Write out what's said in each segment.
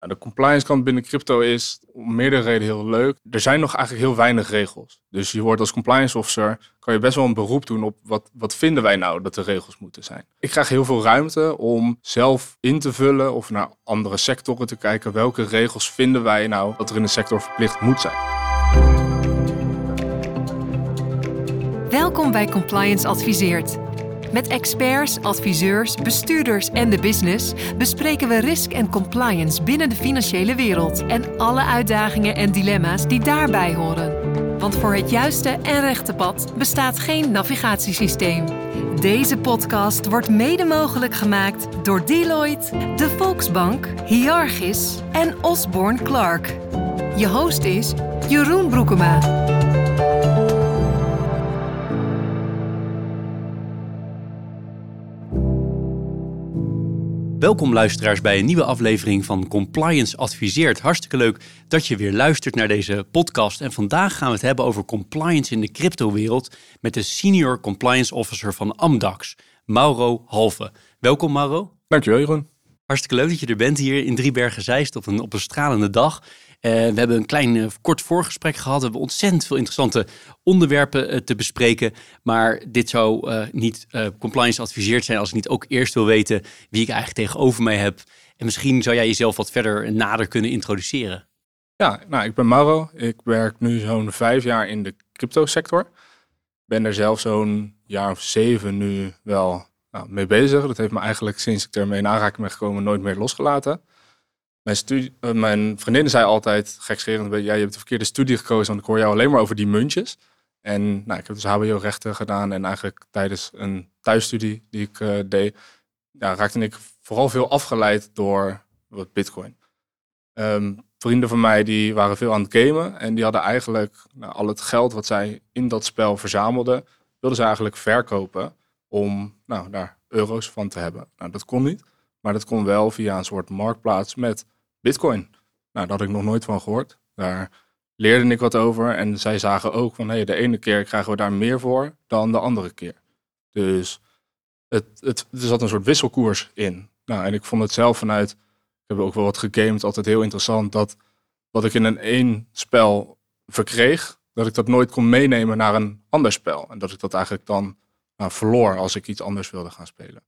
Nou, de compliance kant binnen crypto is om meerdere redenen heel leuk. Er zijn nog eigenlijk heel weinig regels. Dus je wordt als compliance officer, kan je best wel een beroep doen op wat, wat vinden wij nou dat de regels moeten zijn. Ik krijg heel veel ruimte om zelf in te vullen of naar andere sectoren te kijken. Welke regels vinden wij nou dat er in de sector verplicht moet zijn. Welkom bij Compliance Adviseert. Met experts, adviseurs, bestuurders en de business bespreken we risk en compliance binnen de financiële wereld en alle uitdagingen en dilemma's die daarbij horen. Want voor het juiste en rechte pad bestaat geen navigatiesysteem. Deze podcast wordt mede mogelijk gemaakt door Deloitte, de Volksbank, Hiargis en Osborne Clark. Je host is Jeroen Broekema. Welkom luisteraars bij een nieuwe aflevering van Compliance Adviseert. Hartstikke leuk dat je weer luistert naar deze podcast. En vandaag gaan we het hebben over compliance in de cryptowereld met de Senior Compliance Officer van Amdax, Mauro Halve. Welkom Mauro. Dankjewel Jeroen. Hartstikke leuk dat je er bent hier in Driebergen-Zeist op een, op een stralende dag. Uh, we hebben een klein uh, kort voorgesprek gehad. We hebben ontzettend veel interessante onderwerpen uh, te bespreken. Maar dit zou niet compliance adviseerd zijn als ik niet ook eerst wil weten wie ik eigenlijk tegenover mij heb. En misschien zou jij jezelf wat verder nader kunnen introduceren. Ja, nou, ik ben Mauro. Ik werk nu zo'n vijf jaar in de crypto sector. Ben er zelf zo'n jaar of zeven nu wel nou, mee bezig. Dat heeft me eigenlijk sinds ik ermee in aanraking ben gekomen nooit meer losgelaten. Mijn, studie, uh, mijn vriendin zei altijd, gekscherend, ja, je hebt de verkeerde studie gekozen, want ik hoor jou alleen maar over die muntjes. En nou, ik heb dus HBO-rechten gedaan en eigenlijk tijdens een thuisstudie die ik uh, deed, raakte ik vooral veel afgeleid door wat bitcoin. Um, vrienden van mij die waren veel aan het gamen en die hadden eigenlijk nou, al het geld wat zij in dat spel verzamelden, wilden ze eigenlijk verkopen om nou, daar euro's van te hebben. Nou, dat kon niet, maar dat kon wel via een soort marktplaats met Bitcoin. Nou, daar had ik nog nooit van gehoord. Daar leerde ik wat over en zij zagen ook van hey, de ene keer krijgen we daar meer voor dan de andere keer. Dus het, het, er zat een soort wisselkoers in. Nou, en ik vond het zelf vanuit, ik heb ook wel wat gegamed, altijd heel interessant dat wat ik in een één spel verkreeg, dat ik dat nooit kon meenemen naar een ander spel. En dat ik dat eigenlijk dan nou, verloor als ik iets anders wilde gaan spelen.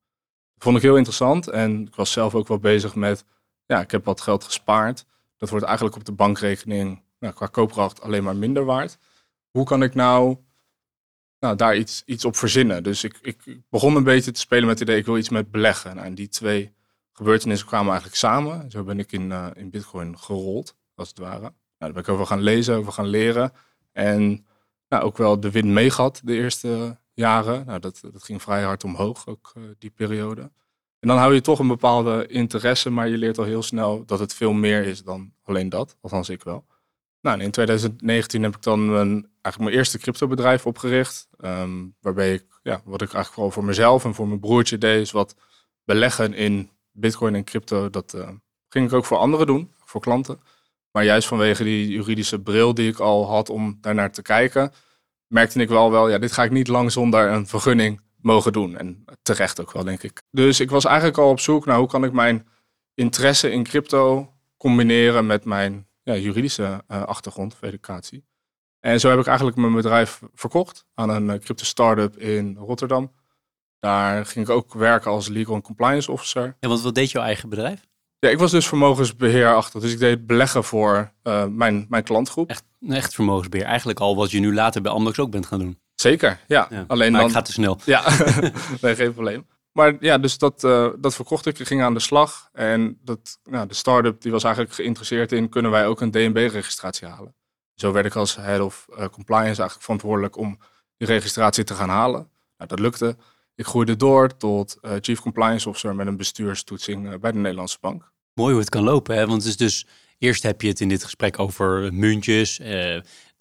Vond ik heel interessant en ik was zelf ook wel bezig met ja, ik heb wat geld gespaard. Dat wordt eigenlijk op de bankrekening nou, qua koopkracht alleen maar minder waard. Hoe kan ik nou, nou daar iets, iets op verzinnen? Dus ik, ik begon een beetje te spelen met het idee, ik wil iets met beleggen. Nou, en die twee gebeurtenissen kwamen eigenlijk samen. Zo ben ik in, uh, in Bitcoin gerold, als het ware. Nou, daar ben ik over gaan lezen, over gaan leren. En nou, ook wel de wind meegehad de eerste jaren. Nou, dat, dat ging vrij hard omhoog, ook uh, die periode. En dan hou je toch een bepaalde interesse, maar je leert al heel snel dat het veel meer is dan alleen dat. Althans, ik wel. Nou, in 2019 heb ik dan mijn, eigenlijk mijn eerste cryptobedrijf opgericht. Um, waarbij ik, ja, wat ik eigenlijk vooral voor mezelf en voor mijn broertje deed, is wat beleggen in bitcoin en crypto. Dat uh, ging ik ook voor anderen doen, voor klanten. Maar juist vanwege die juridische bril die ik al had om daarnaar te kijken, merkte ik wel wel, ja, dit ga ik niet lang zonder een vergunning mogen doen. En terecht ook wel, denk ik. Dus ik was eigenlijk al op zoek naar hoe kan ik mijn interesse in crypto combineren met mijn ja, juridische uh, achtergrond, educatie. En zo heb ik eigenlijk mijn bedrijf verkocht aan een uh, crypto startup in Rotterdam. Daar ging ik ook werken als legal compliance officer. En wat, wat deed jouw eigen bedrijf? Ja, ik was dus vermogensbeheer achter. Dus ik deed beleggen voor uh, mijn, mijn klantgroep. Echt, echt vermogensbeheer. Eigenlijk al wat je nu later bij Amdox ook bent gaan doen. Zeker, ja. Alleen maar dan... ik ga te snel. Ja, nee, geen probleem. Maar ja, dus dat, uh, dat verkocht ik. Ik ging aan de slag. En dat, nou, de start-up die was eigenlijk geïnteresseerd in... kunnen wij ook een DNB-registratie halen? Zo werd ik als head of uh, compliance eigenlijk verantwoordelijk... om die registratie te gaan halen. Nou, dat lukte. Ik groeide door tot uh, chief compliance officer... met een bestuurstoetsing bij de Nederlandse Bank. Mooi hoe het kan lopen, hè? Want het is dus... Eerst heb je het in dit gesprek over muntjes,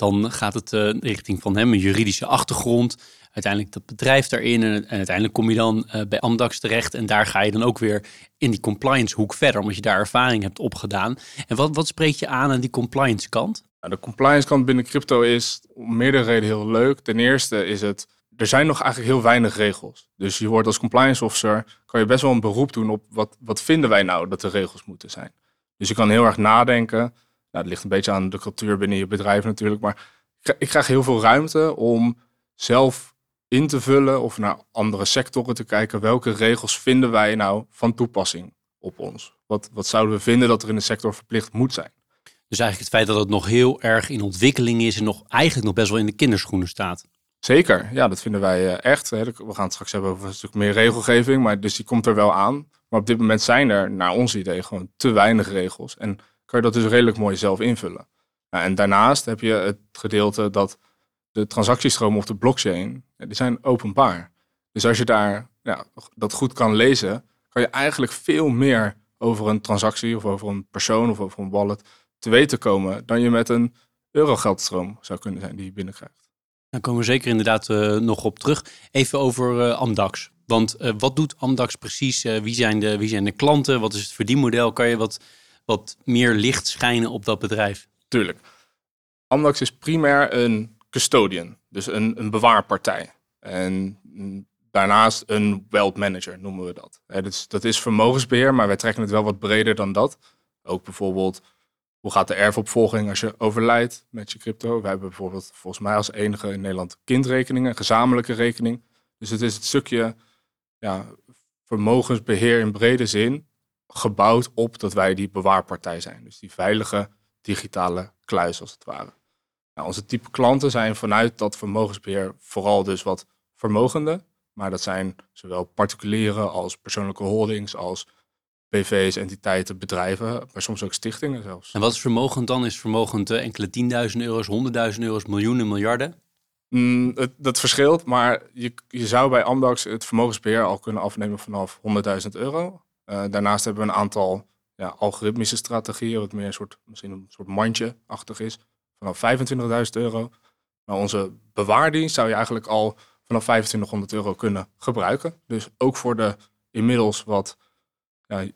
dan gaat het uh, richting van hem een juridische achtergrond. Uiteindelijk dat bedrijf daarin. En, uiteindelijk kom je dan uh, bij Amdax terecht. En daar ga je dan ook weer in die compliance hoek verder. Omdat je daar ervaring hebt opgedaan. En wat, wat spreekt je aan aan die compliance kant? Nou, de compliance kant binnen crypto is om meerdere redenen heel leuk. Ten eerste is het, er zijn nog eigenlijk heel weinig regels. Dus je wordt als compliance officer, kan je best wel een beroep doen op wat, wat vinden wij nou dat de regels moeten zijn. Dus je kan heel erg nadenken. Nou, het ligt een beetje aan de cultuur binnen je bedrijf natuurlijk. Maar ik krijg heel veel ruimte om zelf in te vullen of naar andere sectoren te kijken. Welke regels vinden wij nou van toepassing op ons? Wat, wat zouden we vinden dat er in de sector verplicht moet zijn? Dus eigenlijk het feit dat het nog heel erg in ontwikkeling is en nog eigenlijk nog best wel in de kinderschoenen staat. Zeker, ja, dat vinden wij eh, echt. We gaan het straks hebben over een stuk meer regelgeving, maar dus die komt er wel aan. Maar op dit moment zijn er, naar ons idee, gewoon te weinig regels. En kan je dat dus redelijk mooi zelf invullen. en daarnaast heb je het gedeelte dat de transactiestromen op de blockchain, die zijn openbaar. Dus als je daar dat goed kan lezen, kan je eigenlijk veel meer over een transactie of over een persoon of over een wallet te weten komen dan je met een eurogeldstroom zou kunnen zijn die je binnenkrijgt. Daar komen we zeker inderdaad uh, nog op terug. Even over uh, Amdax. Want uh, wat doet Amdax precies? wie, zijn de, wie zijn de klanten? Wat is het verdienmodel? Kan je wat, wat meer licht schijnen op dat bedrijf? Tuurlijk. Amdax is primair een custodian, dus een, een bewaarpartij. En daarnaast een wealth manager noemen we dat. dus dat is vermogensbeheer, maar wij trekken het wel wat breder dan dat. Ook bijvoorbeeld, hoe gaat de erfopvolging als je overlijdt met je crypto? We hebben bijvoorbeeld volgens mij als enige in Nederland kindrekeningen, een gezamenlijke rekening. Dus het is het stukje ja, vermogensbeheer in brede zin gebouwd op dat wij die bewaarpartij zijn. Dus die veilige digitale kluis als het ware. Nou, onze type klanten zijn vanuit dat vermogensbeheer vooral dus wat vermogenden. Maar dat zijn zowel particulieren als persoonlijke holdings, als BV's, entiteiten, bedrijven, maar soms ook stichtingen zelfs. En wat is vermogend dan? Is vermogend uh, enkele tienduizend euro's, honderdduizend euro's, miljoenen, miljarden? Mm, het, dat verschilt, maar je, je zou bij Amdax het vermogensbeheer al kunnen afnemen vanaf 100.000 euro. Uh, daarnaast hebben we een aantal ja, algoritmische strategieën, wat meer een soort, misschien een soort mandje-achtig is, vanaf 25.000 euro. Maar onze bewaardienst zou je eigenlijk al vanaf 2500 euro kunnen gebruiken. Dus ook voor de inmiddels wat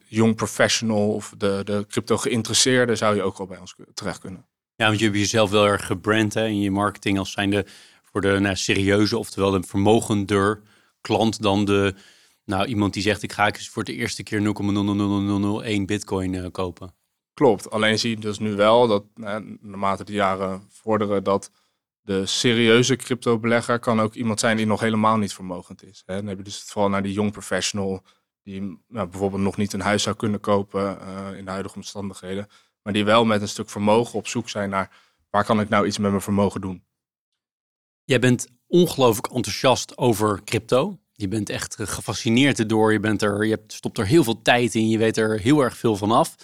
jong professional of de, de crypto geïnteresseerde zou je ook al bij ons terecht kunnen. Ja, want je hebt jezelf wel erg gebrand hè, in je marketing als zijnde voor de nou, serieuze, oftewel de vermogender klant dan de, nou, iemand die zegt ik ga eens voor de eerste keer 0,00001 bitcoin uh, kopen. Klopt, alleen zie je dus nu wel dat naarmate de jaren vorderen dat de serieuze crypto-belegger kan ook iemand zijn die nog helemaal niet vermogend is. Hè. Dan heb je dus vooral naar die jong professional die nou, bijvoorbeeld nog niet een huis zou kunnen kopen uh, in de huidige omstandigheden, maar die wel met een stuk vermogen op zoek zijn naar waar kan ik nou iets met mijn vermogen doen. Jij bent ongelooflijk enthousiast over crypto. Je bent echt gefascineerd erdoor. Je, bent er, je stopt er heel veel tijd in. Je weet er heel erg veel van af.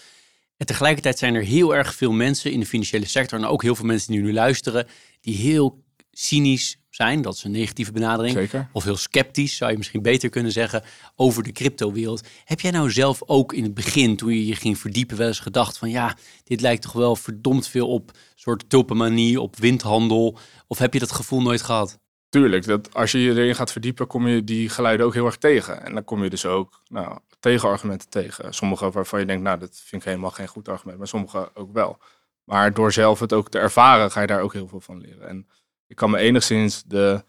En tegelijkertijd zijn er heel erg veel mensen in de financiële sector en ook heel veel mensen die nu luisteren, die heel cynisch zijn, dat is een negatieve benadering, Zeker. of heel sceptisch, zou je misschien beter kunnen zeggen, over de cryptowereld. Heb jij nou zelf ook in het begin, toen je je ging verdiepen, wel eens gedacht van ja, dit lijkt toch wel verdomd veel op soort tulpenmanie, op windhandel, of heb je dat gevoel nooit gehad? Tuurlijk, dat als je je erin gaat verdiepen, kom je die geluiden ook heel erg tegen. En dan kom je dus ook nou, tegenargumenten tegen. Sommige waarvan je denkt, nou, dat vind ik helemaal geen goed argument, maar sommige ook wel. Maar door zelf het ook te ervaren, ga je daar ook heel veel van leren. En ik kan me enigszins de,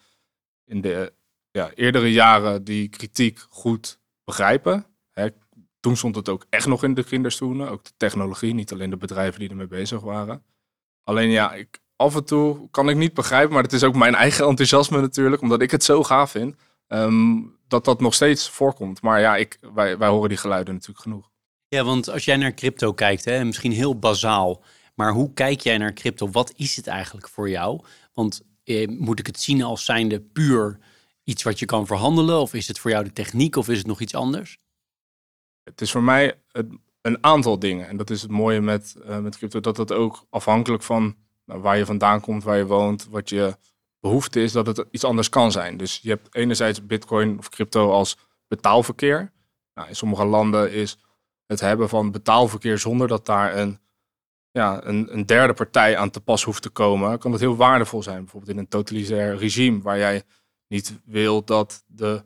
in de ja, eerdere jaren die kritiek goed begrijpen. Hè, toen stond het ook echt nog in de kinderstoelen, ook de technologie, niet alleen de bedrijven die ermee bezig waren. Alleen ja, ik, af en toe kan ik niet begrijpen, maar het is ook mijn eigen enthousiasme natuurlijk, omdat ik het zo gaaf vind, ehm, dat dat nog steeds voorkomt. Maar ja, ik, wij, wij horen die geluiden natuurlijk genoeg. Ja, want als jij naar crypto kijkt, hè, misschien heel bazaal, maar hoe kijk jij naar crypto? Wat is het eigenlijk voor jou? Want eh, moet ik het zien als zijnde puur iets wat je kan verhandelen? Of is het voor jou de techniek of is het nog iets anders? Het is voor mij een aantal dingen. En dat is het mooie met, uh, met crypto, dat het ook afhankelijk van waar je vandaan komt, waar je woont, wat je behoefte is, dat het iets anders kan zijn. Dus je hebt enerzijds bitcoin of crypto als betaalverkeer. Nou, in sommige landen is het hebben van betaalverkeer zonder dat daar een, ja, een, een derde partij aan te pas hoeft te komen, kan dat heel waardevol zijn. Bijvoorbeeld in een totalitair regime waar jij niet wil dat de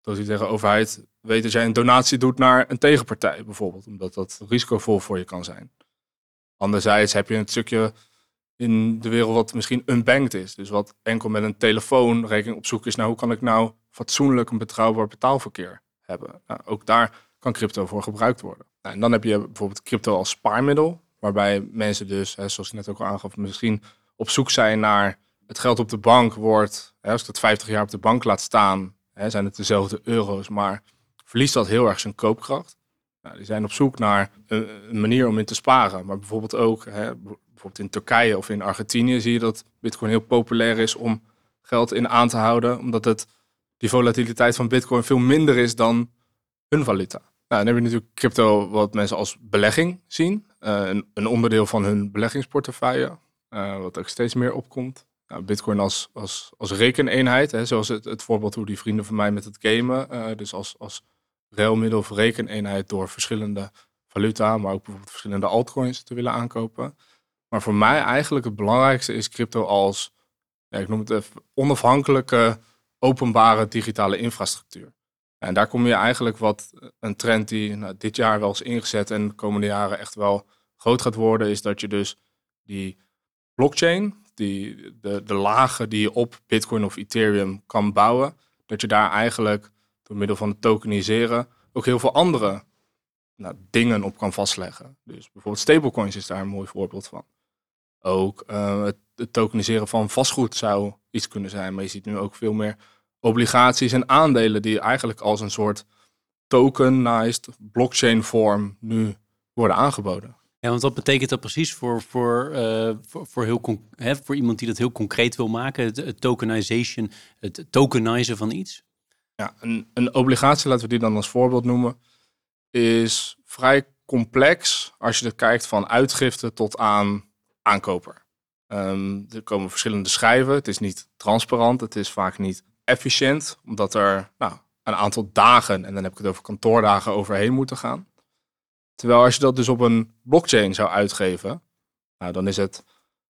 totalitaire overheid weet dat jij een donatie doet naar een tegenpartij bijvoorbeeld, omdat dat risicovol voor je kan zijn. Anderzijds heb je een stukje in de wereld wat misschien unbanked is. Dus wat enkel met een telefoonrekening op zoek is naar hoe kan ik nou fatsoenlijk een betrouwbaar betaalverkeer hebben. Nou, ook daar kan crypto voor gebruikt worden. Nou, en dan heb je bijvoorbeeld crypto als spaarmiddel, waarbij mensen dus, hè, zoals ik net ook al aangaf, misschien op zoek zijn naar het geld op de bank wordt, hè, als ik dat 50 jaar op de bank laat staan, hè, zijn het dezelfde euro's, maar verliest dat heel erg zijn koopkracht. Nou, die zijn op zoek naar een, een, manier om in te sparen. Maar bijvoorbeeld ook, hè, bijvoorbeeld in Turkije of in Argentinië zie je dat Bitcoin heel populair is om geld in aan te houden, omdat het, die volatiliteit van Bitcoin veel minder is dan hun valuta. Nou, dan heb je natuurlijk crypto wat mensen als belegging zien. Uh, een, een, onderdeel van hun beleggingsportefeuille, uh, wat ook steeds meer opkomt. Nou, Bitcoin als, als, als rekeneenheid, hè, zoals het, het voorbeeld hoe die vrienden van mij met het gamen, uh, dus als, als ruilmiddel of rekeneenheid door verschillende valuta, maar ook bijvoorbeeld verschillende altcoins te willen aankopen. Maar voor mij eigenlijk het belangrijkste is crypto als, ja, ik noem het even, onafhankelijke openbare digitale infrastructuur. En daar kom je eigenlijk wat een trend die nou, dit jaar wel is ingezet en de komende jaren echt wel groot gaat worden, is dat je dus die blockchain, die, de, de lagen die je op Bitcoin of Ethereum kan bouwen, dat je daar eigenlijk door middel van het tokeniseren ook heel veel andere nou, dingen op kan vastleggen. Dus bijvoorbeeld stablecoins is daar een mooi voorbeeld van. Ook uh, het, het, tokeniseren van vastgoed zou iets kunnen zijn, maar je ziet nu ook veel meer obligaties en aandelen die eigenlijk als een soort tokenized blockchain vorm nu worden aangeboden. Ja, want wat betekent dat precies voor, voor, uh, voor, voor, heel hè, voor iemand die dat heel concreet wil maken? Het, het tokenization, het tokenizen van iets? Ja, een, een obligatie, laten we die dan als voorbeeld noemen, is vrij complex als je het kijkt van uitgifte tot aan aankoper. Um, er komen verschillende schijven. Het is niet transparant. Het is vaak niet efficiënt, omdat er nou, een aantal dagen, en dan heb ik het over kantoordagen, overheen moeten gaan. Terwijl als je dat dus op een blockchain zou uitgeven, nou, dan is het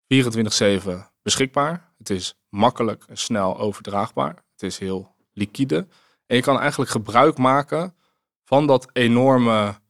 24/7 beschikbaar. Het is makkelijk en snel overdraagbaar. Het is heel liquide. En je kan eigenlijk gebruik maken van dat enorme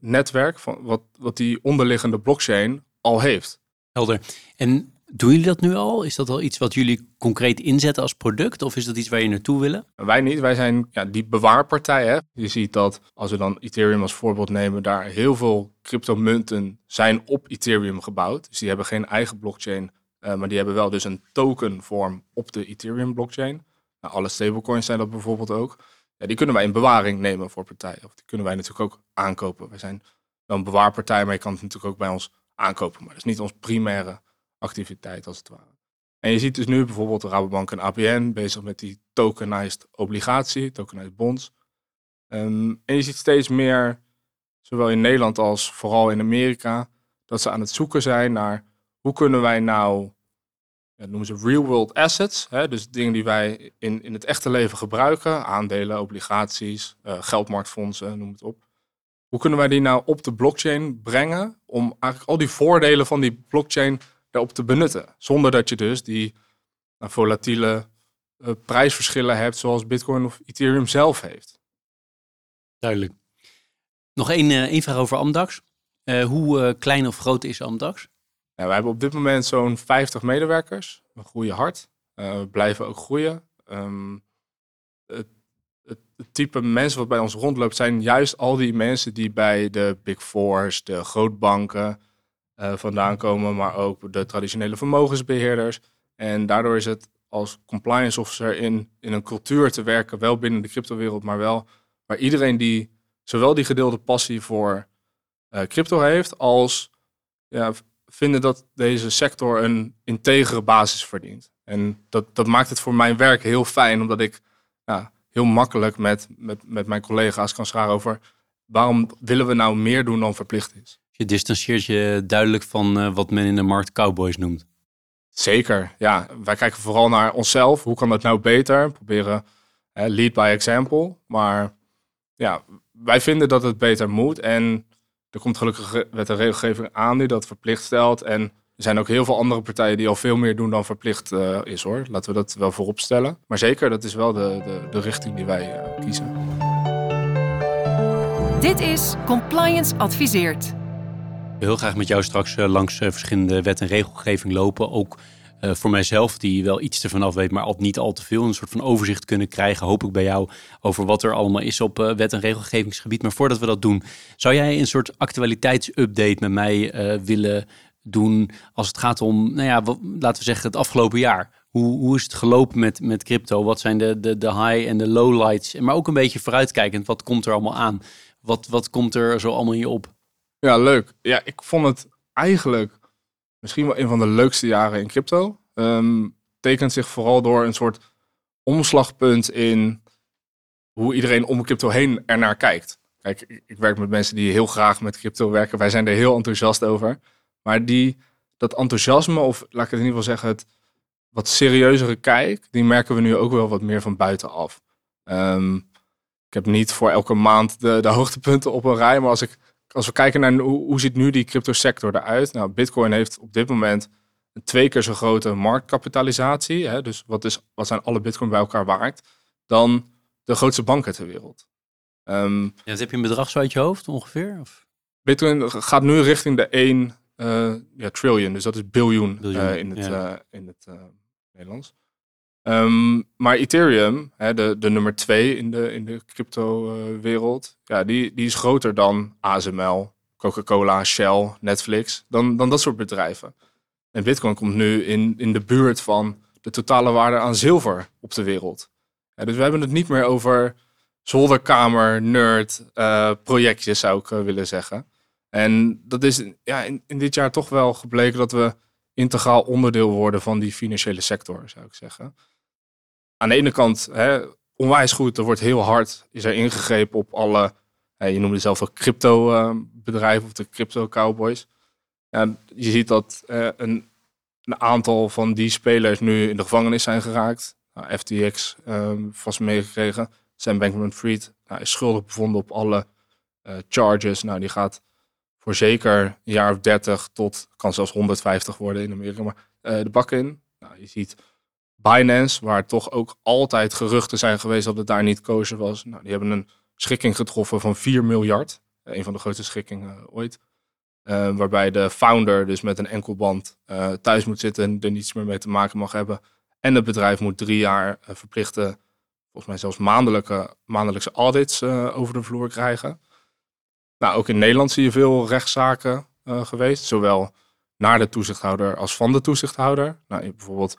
veiligheidsnetwerk, van wat, wat die onderliggende blockchain al heeft. Helder. En doen jullie dat nu al? Is dat al iets wat jullie concreet inzetten als product? Of is dat iets waar je naartoe willen? Wij niet. Wij zijn ja, die bewaarpartij. Hè? Je ziet dat als we dan Ethereum als voorbeeld nemen, daar heel veel cryptomunten zijn op Ethereum gebouwd. Dus die hebben geen eigen blockchain, uh, maar die hebben wel dus een tokenvorm op de Ethereum blockchain. Nou, alle stablecoins zijn dat bijvoorbeeld ook. Ja, die kunnen wij in bewaring nemen voor partijen. Of die kunnen wij natuurlijk ook aankopen. Wij zijn wel een bewaarpartij, maar je kan het natuurlijk ook bij ons aankopen. Maar dat is niet ons primaire activiteit als het ware. En je ziet dus nu bijvoorbeeld de Rabobank en ABN bezig met die tokenized obligatie, tokenized bonds. Ehm, en je ziet steeds meer, zowel in Nederland als vooral in Amerika, dat ze aan het zoeken zijn naar hoe kunnen wij nou dat noemen ze real world assets. Hè? Dus dingen die wij in, in het echte leven gebruiken. Aandelen, obligaties, uh, geldmarktfondsen, noem het op. Hoe kunnen wij die nou op de blockchain brengen om eigenlijk al die voordelen van die blockchain daarop te benutten? Zonder dat je dus die nou, volatiele uh, prijsverschillen hebt zoals Bitcoin of Ethereum zelf heeft. Duidelijk. Nog één, uh, één vraag over Amdax. hoe klein of groot is Amdax? Ja, we hebben op dit moment zo'n 50 medewerkers. We groeien hard. Uh, we blijven ook groeien. Um, het, het, type mensen wat bij ons rondloopt zijn juist al die mensen die bij de Big Fours, de grootbanken uh, vandaan komen, maar ook de traditionele vermogensbeheerders. En daardoor is het als compliance officer in, in een cultuur te werken, wel binnen de cryptowereld, maar wel waar iedereen die zowel die gedeelde passie voor uh, crypto heeft, als ja, vinden dat deze sector een integere basis verdient. En dat, dat maakt het voor mijn werk heel fijn, omdat ik ja, heel makkelijk met, met, met mijn collega's kan scharen over waarom willen we nou meer doen dan verplicht is. Je distancieert je duidelijk van uh, wat men in de markt cowboys noemt. Zeker, ja. Wij kijken vooral naar onszelf. Hoe kan dat nou beter? Proberen lead by example. Maar ja, wij vinden dat het beter moet. En er komt gelukkig wet en regelgeving aan die dat verplicht stelt. En er zijn ook heel veel andere partijen die al veel meer doen dan verplicht uh, is hoor. Laten we dat wel voorop stellen. Maar zeker, dat is wel de, de, de richting die wij uh, kiezen. Dit is Compliance Adviseert. Heel graag met jou straks uh, langs verschillende wet en regelgeving lopen. Ook uh, voor mijzelf, die wel iets ervan af weet, maar al, niet al te veel, een soort van overzicht kunnen krijgen, hoop ik bij jou, over wat er allemaal is op uh, wet- en regelgevingsgebied. Maar voordat we dat doen, zou jij een soort actualiteitsupdate met mij uh, willen doen als het gaat om, nou ja, laten we zeggen, het afgelopen jaar? Hoe, hoe is het gelopen met, met crypto? Wat zijn de, de, de high en de low lights? Maar ook een beetje vooruitkijkend, wat komt er allemaal aan? Wat, wat komt er zo allemaal in je op? Ja, leuk. Ja, ik vond het eigenlijk misschien wel een van de leukste jaren in crypto. Um, tekent zich vooral door een soort omslagpunt in hoe iedereen om crypto heen ernaar kijkt. Kijk, ik werk met mensen die heel graag met crypto werken. Wij zijn er heel enthousiast over. Maar die, dat enthousiasme, of laat ik het in ieder geval zeggen, het wat serieuzere kijk, die merken we nu ook wel wat meer van buitenaf. Um, ik heb niet voor elke maand de, de hoogtepunten op een rij, maar als, ik, als we kijken naar hoe, hoe ziet nu die crypto sector eruit? Nou, Bitcoin heeft op dit moment een twee keer zo grote marktkapitalisatie. Hè, dus wat, is, wat zijn alle Bitcoin bij elkaar waard? Dan de grootste banken ter wereld. Um, ja, heb je een bedrag zo uit je hoofd ongeveer? Of? Bitcoin gaat nu richting de 1 uh, ja, trillion, dus dat is biljoen, biljoen uh, in het, ja. uh, in het Nederlands. Um, maar Ethereum, hè, de, de nummer twee in de, in de crypto-wereld, ja, die, die is groter dan ASML, Coca-Cola, Shell, Netflix, dan, dan dat soort bedrijven. En Bitcoin komt nu in, in de buurt van de totale waarde aan zilver op de wereld. Dus we hebben het niet meer over zolderkamer, nerd, uh, projectjes zou ik uh, willen zeggen. En dat is ja, in dit jaar toch wel gebleken dat we integraal onderdeel worden van die financiële sector, zou ik zeggen. Aan de ene kant, hè, onwijs goed, er wordt heel hard, is er ingegrepen op alle, hè, je noemde zelf wel crypto uh, bedrijven of de crypto cowboys. Je ziet dat uh, een, een, aantal van die spelers nu in de gevangenis zijn geraakt. Nou, FTX um, vast meegekregen. Sam Bankman-Fried nou, is schuldig bevonden op alle uh, charges. Nou, die gaat voor zeker een jaar of 30 tot, kan zelfs 150 worden in Amerika, maar uh, de bak in. Nou, je ziet Binance, waar toch ook altijd geruchten zijn geweest dat het daar niet kozen was. Nou, die hebben een schikking getroffen van 4 miljard. Een van de grootste schikkingen uh, ooit. Waarbij de founder dus met een enkelband uh, thuis moet zitten en er niets meer mee te maken mag hebben. En het bedrijf moet drie jaar verplichte, volgens mij zelfs maandelijke, maandelijkse audits over de vloer krijgen. Nou, ook in Nederland zie je veel rechtszaken uh, geweest, zowel naar de toezichthouder als van de toezichthouder. Nou, bijvoorbeeld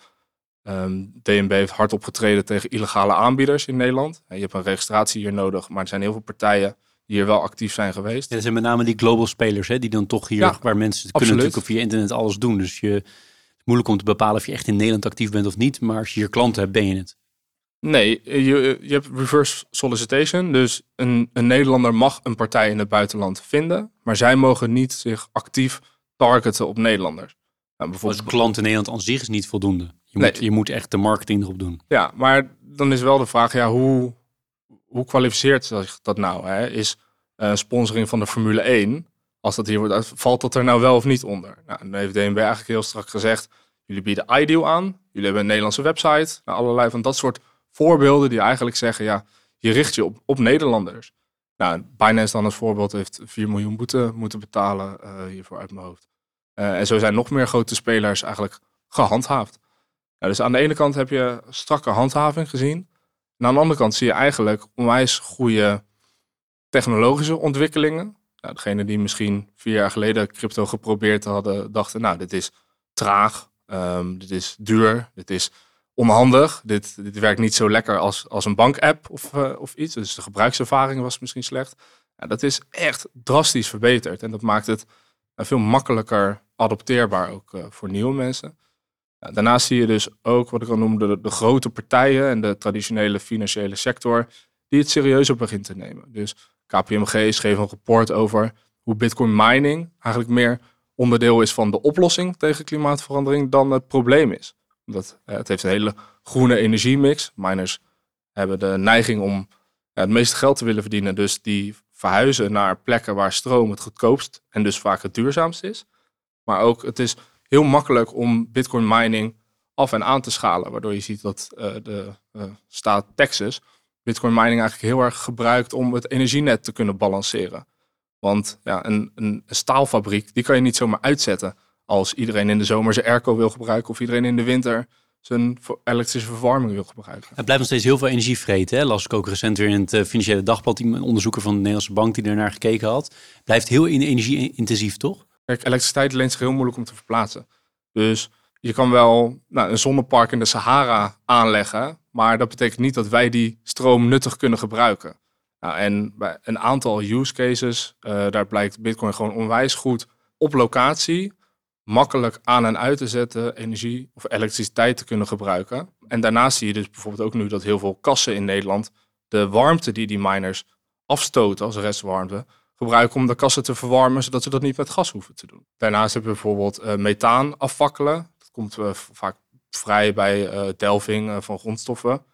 um, ehm, DNB heeft hard opgetreden tegen illegale aanbieders in Nederland. Je hebt een registratie hier nodig, maar er zijn heel veel partijen die hier wel actief zijn geweest. Ja, dat zijn met name die global spelers, hè, die dan toch hier, ja, waar mensen absoluut. kunnen natuurlijk via internet alles doen. Dus je, het is moeilijk om te bepalen of je echt in Nederland actief bent of niet, maar als je hier klanten hebt, ben je het. Nee, je, je hebt reverse solicitation. Dus een, een Nederlander mag een partij in het buitenland vinden, maar zij mogen niet zich actief targeten op Nederlanders. Nou, bijvoorbeeld... Als klant in Nederland aan zich is niet voldoende. Je, moet, je moet echt de marketing erop doen. Ja, maar dan is wel de vraag, ja, hoe, hoe kwalificeert zich dat nou? Hè? Is uh, sponsoring van de Formule 1, als dat hier wordt valt dat er nou wel of niet onder? Nou, dan heeft DNB eigenlijk heel strak gezegd, jullie bieden iDeal aan, jullie hebben een Nederlandse website, nou, allerlei van dat soort voorbeelden die eigenlijk zeggen, ja, je richt je op, op Nederlanders. Nou, Binance dan als voorbeeld heeft 4 miljoen boete moeten betalen uh, hiervoor uit mijn hoofd. Uh, en zo zijn nog meer grote spelers eigenlijk gehandhaafd. Nou, dus aan de ene kant heb je strakke handhaving gezien. En aan de andere kant zie je eigenlijk onwijs goede technologische ontwikkelingen. Nou, degene die misschien vier jaar geleden crypto geprobeerd hadden, dachten, nou, dit is traag, um, dit is duur, dit is onhandig. Dit, dit werkt niet zo lekker als, als een bankapp of, uh, of iets. Dus de gebruikservaring was misschien slecht. Ja, dat is echt drastisch verbeterd. En dat maakt het uh, veel makkelijker adopteerbaar ook uh, voor nieuwe mensen. Daarnaast zie je dus ook wat ik al noemde, de, de, grote partijen en de traditionele financiële sector, die het serieuzer begint te nemen. Dus KPMG schreef een rapport over hoe Bitcoin mining eigenlijk meer onderdeel is van de oplossing tegen klimaatverandering dan het probleem is. Omdat eh, het heeft een hele groene energiemix. Miners hebben de neiging om het meeste geld te willen verdienen. Dus die verhuizen naar plekken waar stroom het goedkoopst en dus vaak het duurzaamst is. Maar ook het is heel makkelijk om Bitcoin mining af en aan te schalen. Waardoor je ziet dat uh, de staat Texas Bitcoin mining eigenlijk heel erg gebruikt om het energienet te kunnen balanceren. Want ja, een, een, staalfabriek, die kan je niet zomaar uitzetten als iedereen in de zomer zijn airco wil gebruiken of iedereen in de winter zijn elektrische verwarming wil gebruiken. Het blijft nog steeds heel veel energie vreten. Hè? Las ik ook recent weer in het uh, Financiële Dagblad, een onderzoeker van de Nederlandse Bank die er naar gekeken had. Blijft heel energie-intensief, toch? Kijk, elektriciteit leent zich heel moeilijk om te verplaatsen. Dus je kan wel nou, een zonnepark in de Sahara aanleggen, maar dat betekent niet dat wij die stroom nuttig kunnen gebruiken. Nou, en bij een aantal use cases, uh, daar blijkt Bitcoin gewoon onwijs goed op locatie makkelijk aan en uit te zetten, energie of elektriciteit te kunnen gebruiken. En daarnaast zie je dus bijvoorbeeld ook nu dat heel veel kassen in Nederland de warmte die die miners afstoten als restwarmte, gebruiken om de kassen te verwarmen, zodat ze dat niet met gas hoeven te doen. Daarnaast hebben we bijvoorbeeld uh, methaan afvakkelen. Dat komt uh, vaak vrij bij uh, delving van grondstoffen.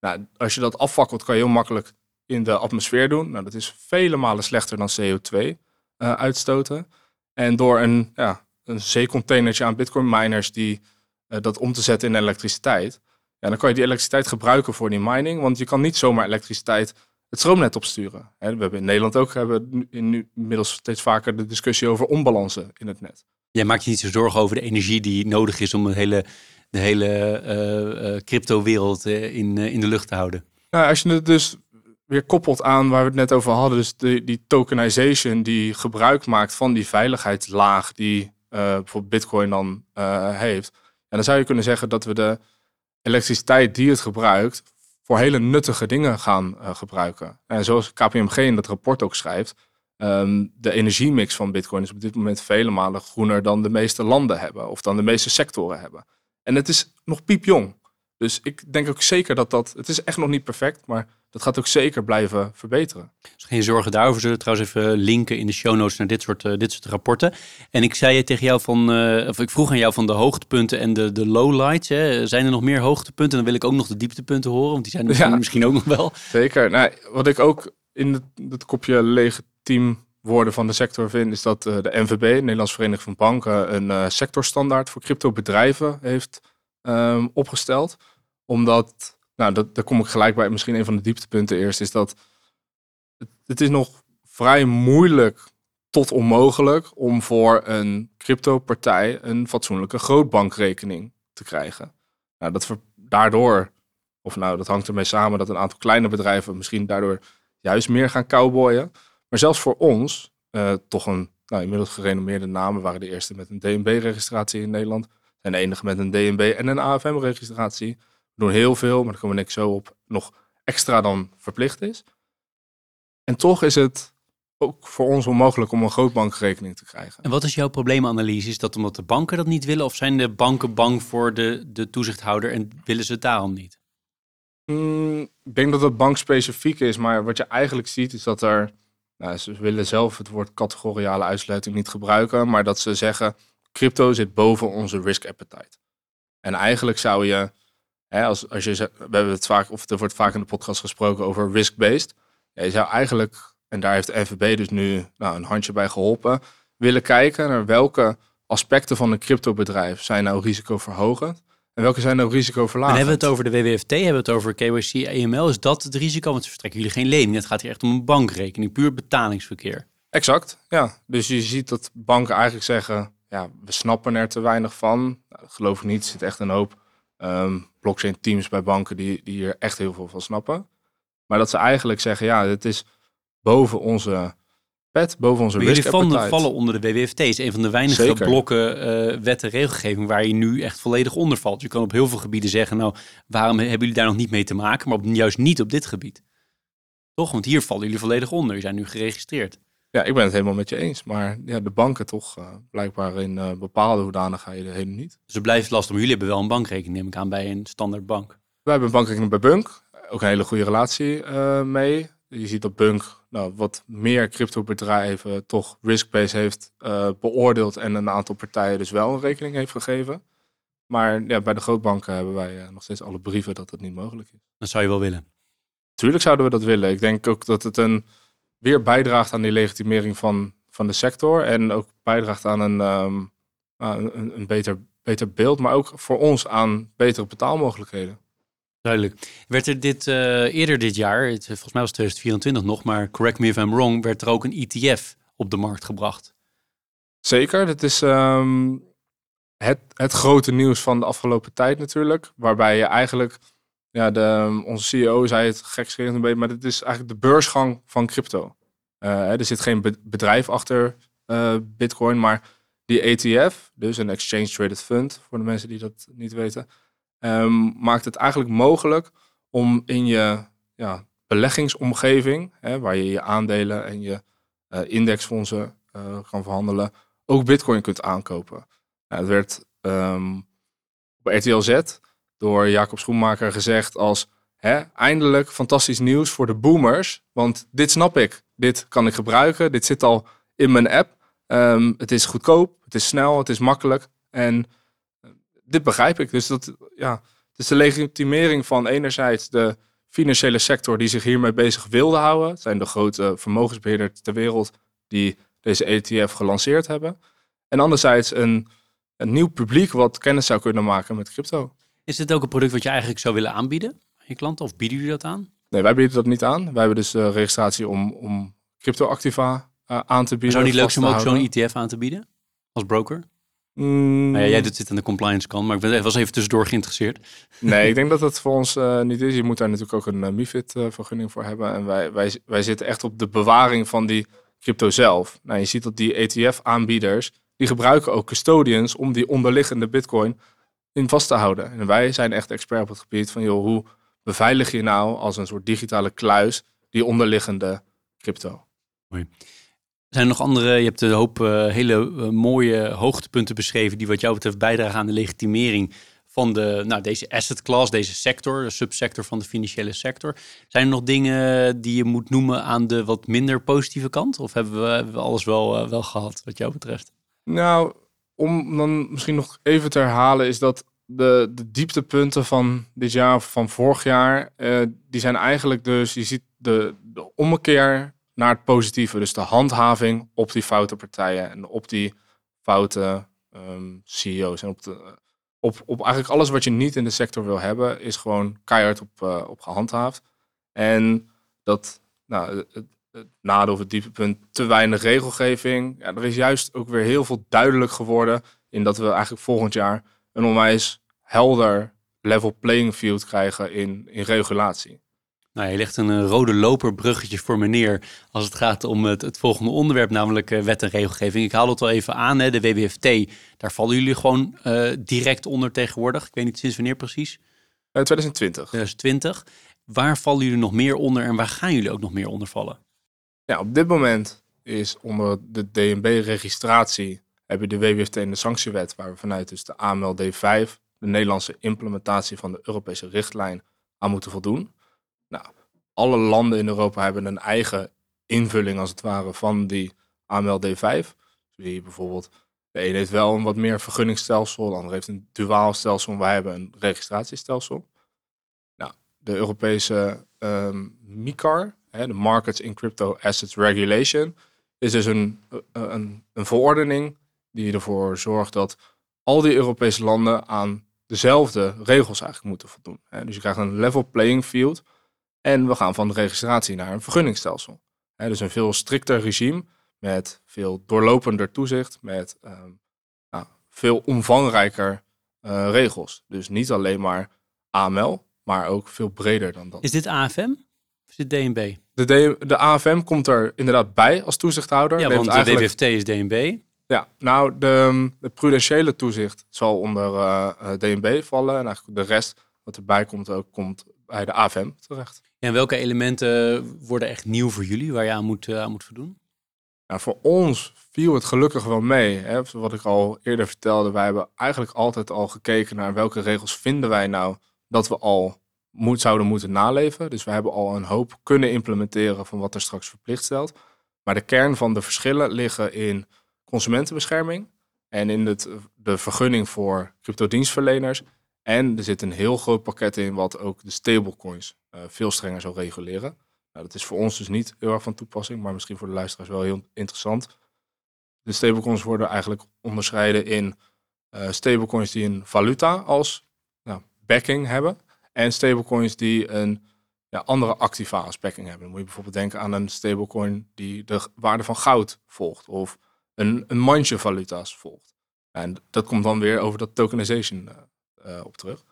Nou, als je dat afvakkelt, kan je heel makkelijk in de atmosfeer doen. Nou, dat is vele malen slechter dan CO2 uitstoten. En door een ja, een zeecontainertje aan bitcoin miners die uh, dat om te zetten in elektriciteit. Ja, dan kan je die elektriciteit gebruiken voor die mining, want je kan niet zomaar elektriciteit het stroomnet opsturen. we hebben in Nederland ook hebben nu inmiddels steeds vaker de discussie over onbalansen in het net. Jij maakt je niet zo zorgen over de energie die nodig is om de hele, de hele uh, crypto-wereld in, in de lucht te houden. Nou, als je het dus weer koppelt aan waar we het net over hadden, dus de, die tokenization die gebruik maakt van die veiligheidslaag die bijvoorbeeld Bitcoin dan uh, heeft. En dan zou je kunnen zeggen dat we de elektriciteit die het gebruikt voor hele nuttige dingen gaan uh, gebruiken. En zoals KPMG in dat rapport ook schrijft, um, de energiemix van Bitcoin is op dit moment vele malen groener dan de meeste landen hebben of dan de meeste sectoren hebben. En het is nog piepjong. Dus ik denk ook zeker dat dat, het is echt nog niet perfect, maar dat gaat ook zeker blijven verbeteren. Dus geen zorgen daarover. Zullen trouwens even linken in de show notes naar dit soort, uh, dit soort rapporten. En ik zei tegen jou van, uh, of ik vroeg aan jou van de hoogtepunten en de, de lowlights. Hè. Zijn er nog meer hoogtepunten? Dan wil ik ook nog de dieptepunten horen, want die zijn er ja, misschien ook nog wel. Zeker. Nou, wat ik ook in het, het kopje legitiem worden van de sector vind, is dat uh, de NVB, Nederlands Vereniging van Banken, een sectorstandaard voor cryptobedrijven heeft um, opgesteld. Omdat nou, dat, daar kom ik gelijk bij. Misschien een van de dieptepunten eerst is dat het, is nog vrij moeilijk tot onmogelijk om voor een crypto-partij een fatsoenlijke grootbankrekening te krijgen. Nou, dat daardoor, of nou, dat hangt ermee samen dat een aantal kleine bedrijven misschien daardoor juist meer gaan cowboyen. Maar zelfs voor ons, uh, toch een nou, inmiddels gerenommeerde namen, waren de eerste met een DNB-registratie in Nederland. En de enige met een DNB en een AFM-registratie. We doen heel veel, maar daar komen we niks zo op, nog extra dan verplicht is. En toch is het ook voor ons onmogelijk om een grootbankrekening te krijgen. En wat is jouw probleemanalyse? Is dat omdat de banken dat niet willen? Of zijn de banken bang voor de, de toezichthouder en willen ze het daarom niet? Mm, ik denk dat het bankspecifiek is, maar wat je eigenlijk ziet is dat er... Nou, ze willen zelf het woord categoriale uitsluiting niet gebruiken, maar dat ze zeggen, crypto zit boven onze risk appetite. En eigenlijk zou je als, als je, we hebben het vaak, of er wordt vaak in de podcast gesproken over risk-based. Je zou eigenlijk, en daar heeft de NVB dus nu nou, een handje bij geholpen, willen kijken naar welke aspecten van een cryptobedrijf zijn nou risicoverhogend en welke zijn nou risicoverlagend. En hebben we het over de WWFT, hebben we het over KYC, AML, is dat het risico? Want ze vertrekken jullie geen lening, het gaat hier echt om een bankrekening, puur betalingsverkeer. Exact, ja. Dus je ziet dat banken eigenlijk zeggen, ja, we snappen er te weinig van. Nou, geloof ik niet, er zit echt een hoop um, blockchain teams bij banken die, die hier echt heel veel van snappen. Maar dat ze eigenlijk zeggen, ja, het is boven onze pet, boven onze risk jullie vallen onder de WWFT. is een van de weinige blokken uh, wet en regelgeving waar je nu echt volledig onder valt. Je kan op heel veel gebieden zeggen, nou, waarom hebben jullie daar nog niet mee te maken? Maar op, juist niet op dit gebied. Toch? Want hier vallen jullie volledig onder. Jullie zijn nu geregistreerd. Ja, ik ben het helemaal met je eens. Maar ja, de banken toch uh, blijkbaar in uh, bepaalde hoedanigheden helemaal niet. Dus het blijft lastig. Maar jullie hebben wel een bankrekening, neem ik aan, bij een standaard bank. Wij hebben een bankrekening bij Bunk. Ook een hele goede relatie uh, mee. Je ziet dat Bunk nou, wat meer cryptobedrijven toch risk-based heeft beoordeeld. En een aantal partijen dus wel een rekening heeft gegeven. Maar ja, bij de grootbanken hebben wij nog steeds alle brieven dat het niet mogelijk is. Dat zou je wel willen? Tuurlijk zouden we dat willen. Ik denk ook dat het een weer bijdraagt aan die legitimering van, van de sector. En ook bijdraagt aan een, um, een, een, beter, beter beeld, maar ook voor ons aan betere betaalmogelijkheden. Duidelijk. Werd er dit uh, eerder dit jaar, het, volgens mij was 2024 nog, maar correct me if I'm wrong, werd er ook een ETF op de markt gebracht? Zeker. Dat is um, het, het grote nieuws van de afgelopen tijd natuurlijk. Waarbij je eigenlijk, ja, de, onze CEO zei het gekscherend een beetje, maar dit is eigenlijk de beursgang van crypto. Uh, er zit geen bedrijf achter uh, Bitcoin, maar die ETF, dus een Exchange Traded Fund, voor de mensen die dat niet weten, um, maakt het eigenlijk mogelijk om in je ja, beleggingsomgeving, hè, waar je je aandelen en je uh, indexfondsen kan verhandelen, ook Bitcoin kunt aankopen. Nou, het werd um, op RTL door Jacob Schoenmaker gezegd als hè, eindelijk fantastisch nieuws voor de boomers, want dit snap ik. Dit kan ik gebruiken, dit zit al in mijn app. Ehm, het is goedkoop, het is snel, het is makkelijk en eh, dit begrijp ik. Dus dat, ja, het is de legitimering van enerzijds de financiële sector die zich hiermee bezig wilde houden. Het zijn de grote vermogensbeheerders ter wereld die deze ETF gelanceerd hebben. En anderzijds een, een nieuw publiek wat kennis zou kunnen maken met crypto. Is dit ook een product wat je eigenlijk zou willen aanbieden aan je klanten? Of bieden jullie dat aan? Nee, wij bieden dat niet aan. Wij hebben dus de registratie om, om crypto-activa uh, aan te bieden. Zou niet leuk zijn om ook zo'n ETF aan te bieden? Als broker? Mm. Nou ja, jij doet dit aan de compliance kant, maar ik ben, was even tussendoor geïnteresseerd. Nee, ik denk dat dat voor ons uh, niet is. Je moet daar natuurlijk ook een uh, MIFID-vergunning voor hebben. En wij, wij, wij zitten echt op de bewaring van die crypto zelf. Nou, je ziet dat die ETF-aanbieders, die gebruiken ook custodians om die onderliggende bitcoin in vast te houden. En wij zijn echt expert op het gebied van, joh, hoe beveilig je nou als een soort digitale kluis die onderliggende crypto? Mooi. Er zijn nog andere, je hebt een hoop uh, hele uh, mooie hoogtepunten beschreven die wat jou betreft bijdragen aan de legitimering van de, nou, deze asset class, deze sector, de subsector van de financiële sector. Zijn er nog dingen die je moet noemen aan de wat minder positieve kant? Of hebben we, hebben we alles wel, uh, wel gehad wat jou betreft? Nou, om dan misschien nog even te herhalen, is dat de, de dieptepunten van dit jaar of van vorig jaar, uh, die zijn eigenlijk dus, je ziet de, de ommekeer naar het positieve. Dus de handhaving op die foute partijen en op die foute um, CEO's. En op, de, op, op eigenlijk alles wat je niet in de sector wil hebben, is gewoon keihard op, uh, op gehandhaafd. En dat, nou, het, het nadeel of het dieptepunt, te weinig regelgeving. Ja, er is juist ook weer heel veel duidelijk geworden in dat we eigenlijk volgend jaar een onwijs helder level playing field krijgen in, in regulatie. Nou, je legt een uh, rode loperbruggetje voor me neer als het gaat om het, het volgende onderwerp, namelijk uh, wet en regelgeving. Ik haal het al even aan, hè, de WWFT. Daar vallen jullie gewoon uh, direct onder tegenwoordig. Ik weet niet sinds wanneer precies. 2020. 2020. Waar vallen jullie nog meer onder en waar gaan jullie ook nog meer onder vallen? Ja, op dit moment is onder de DNB-registratie heb je de WWFT en de sanctiewet, waar we vanuit dus de AML D5, de Nederlandse implementatie van de Europese richtlijn, aan moeten voldoen. Nou, alle landen in Europa hebben een eigen invulling als het ware van die AML D5. Dus bijvoorbeeld, de een heeft wel een wat meer vergunningsstelsel, de ander heeft een duaal stelsel, wij hebben een registratiestelsel. Nou, de Europese um, MICAR, de Markets in Crypto Assets Regulation, is dus een, een, een verordening die ervoor zorgt dat al die Europese landen aan dezelfde regels eigenlijk moeten voldoen. Dus je krijgt een level playing field en we gaan van de registratie naar een vergunningsstelsel. dus een veel strikter regime met veel doorlopender toezicht, met uh, nou, veel omvangrijker uh, regels. Dus niet alleen maar AML, maar ook veel breder dan dat. Is dit AFM of is dit DNB? De, D de AFM komt er inderdaad bij als toezichthouder. Ja, want de. WWFT is DNB. Ja, nou, de, de prudentiële toezicht zal onder uh, DNB vallen. En eigenlijk de rest wat erbij komt, ook komt bij de AFM terecht. En welke elementen worden echt nieuw voor jullie, waar je aan moet, uh, aan moet voldoen? Nou, voor ons viel het gelukkig wel mee. Hè? Wat ik al eerder vertelde, wij hebben eigenlijk altijd al gekeken naar welke regels vinden wij nou dat we al moet, zouden moeten naleven. Dus we hebben al een hoop kunnen implementeren van wat er straks verplicht stelt. Maar de kern van de verschillen liggen in consumentenbescherming en in het, de vergunning voor cryptodienstverleners. En er zit een heel groot pakket in wat ook de stablecoins uh, veel strenger zal reguleren. Nou, dat is voor ons dus niet heel erg van toepassing, maar misschien voor de luisteraars wel heel interessant. De stablecoins worden eigenlijk onderscheiden in uh, stablecoins die een valuta als nou, backing hebben. En stablecoins die een ja, andere activa als backing hebben. Dan moet je bijvoorbeeld denken aan een stablecoin die de waarde van goud volgt. Of een, een mandje valuta's volgt. En dat komt dan weer over dat tokenization uh, op terug.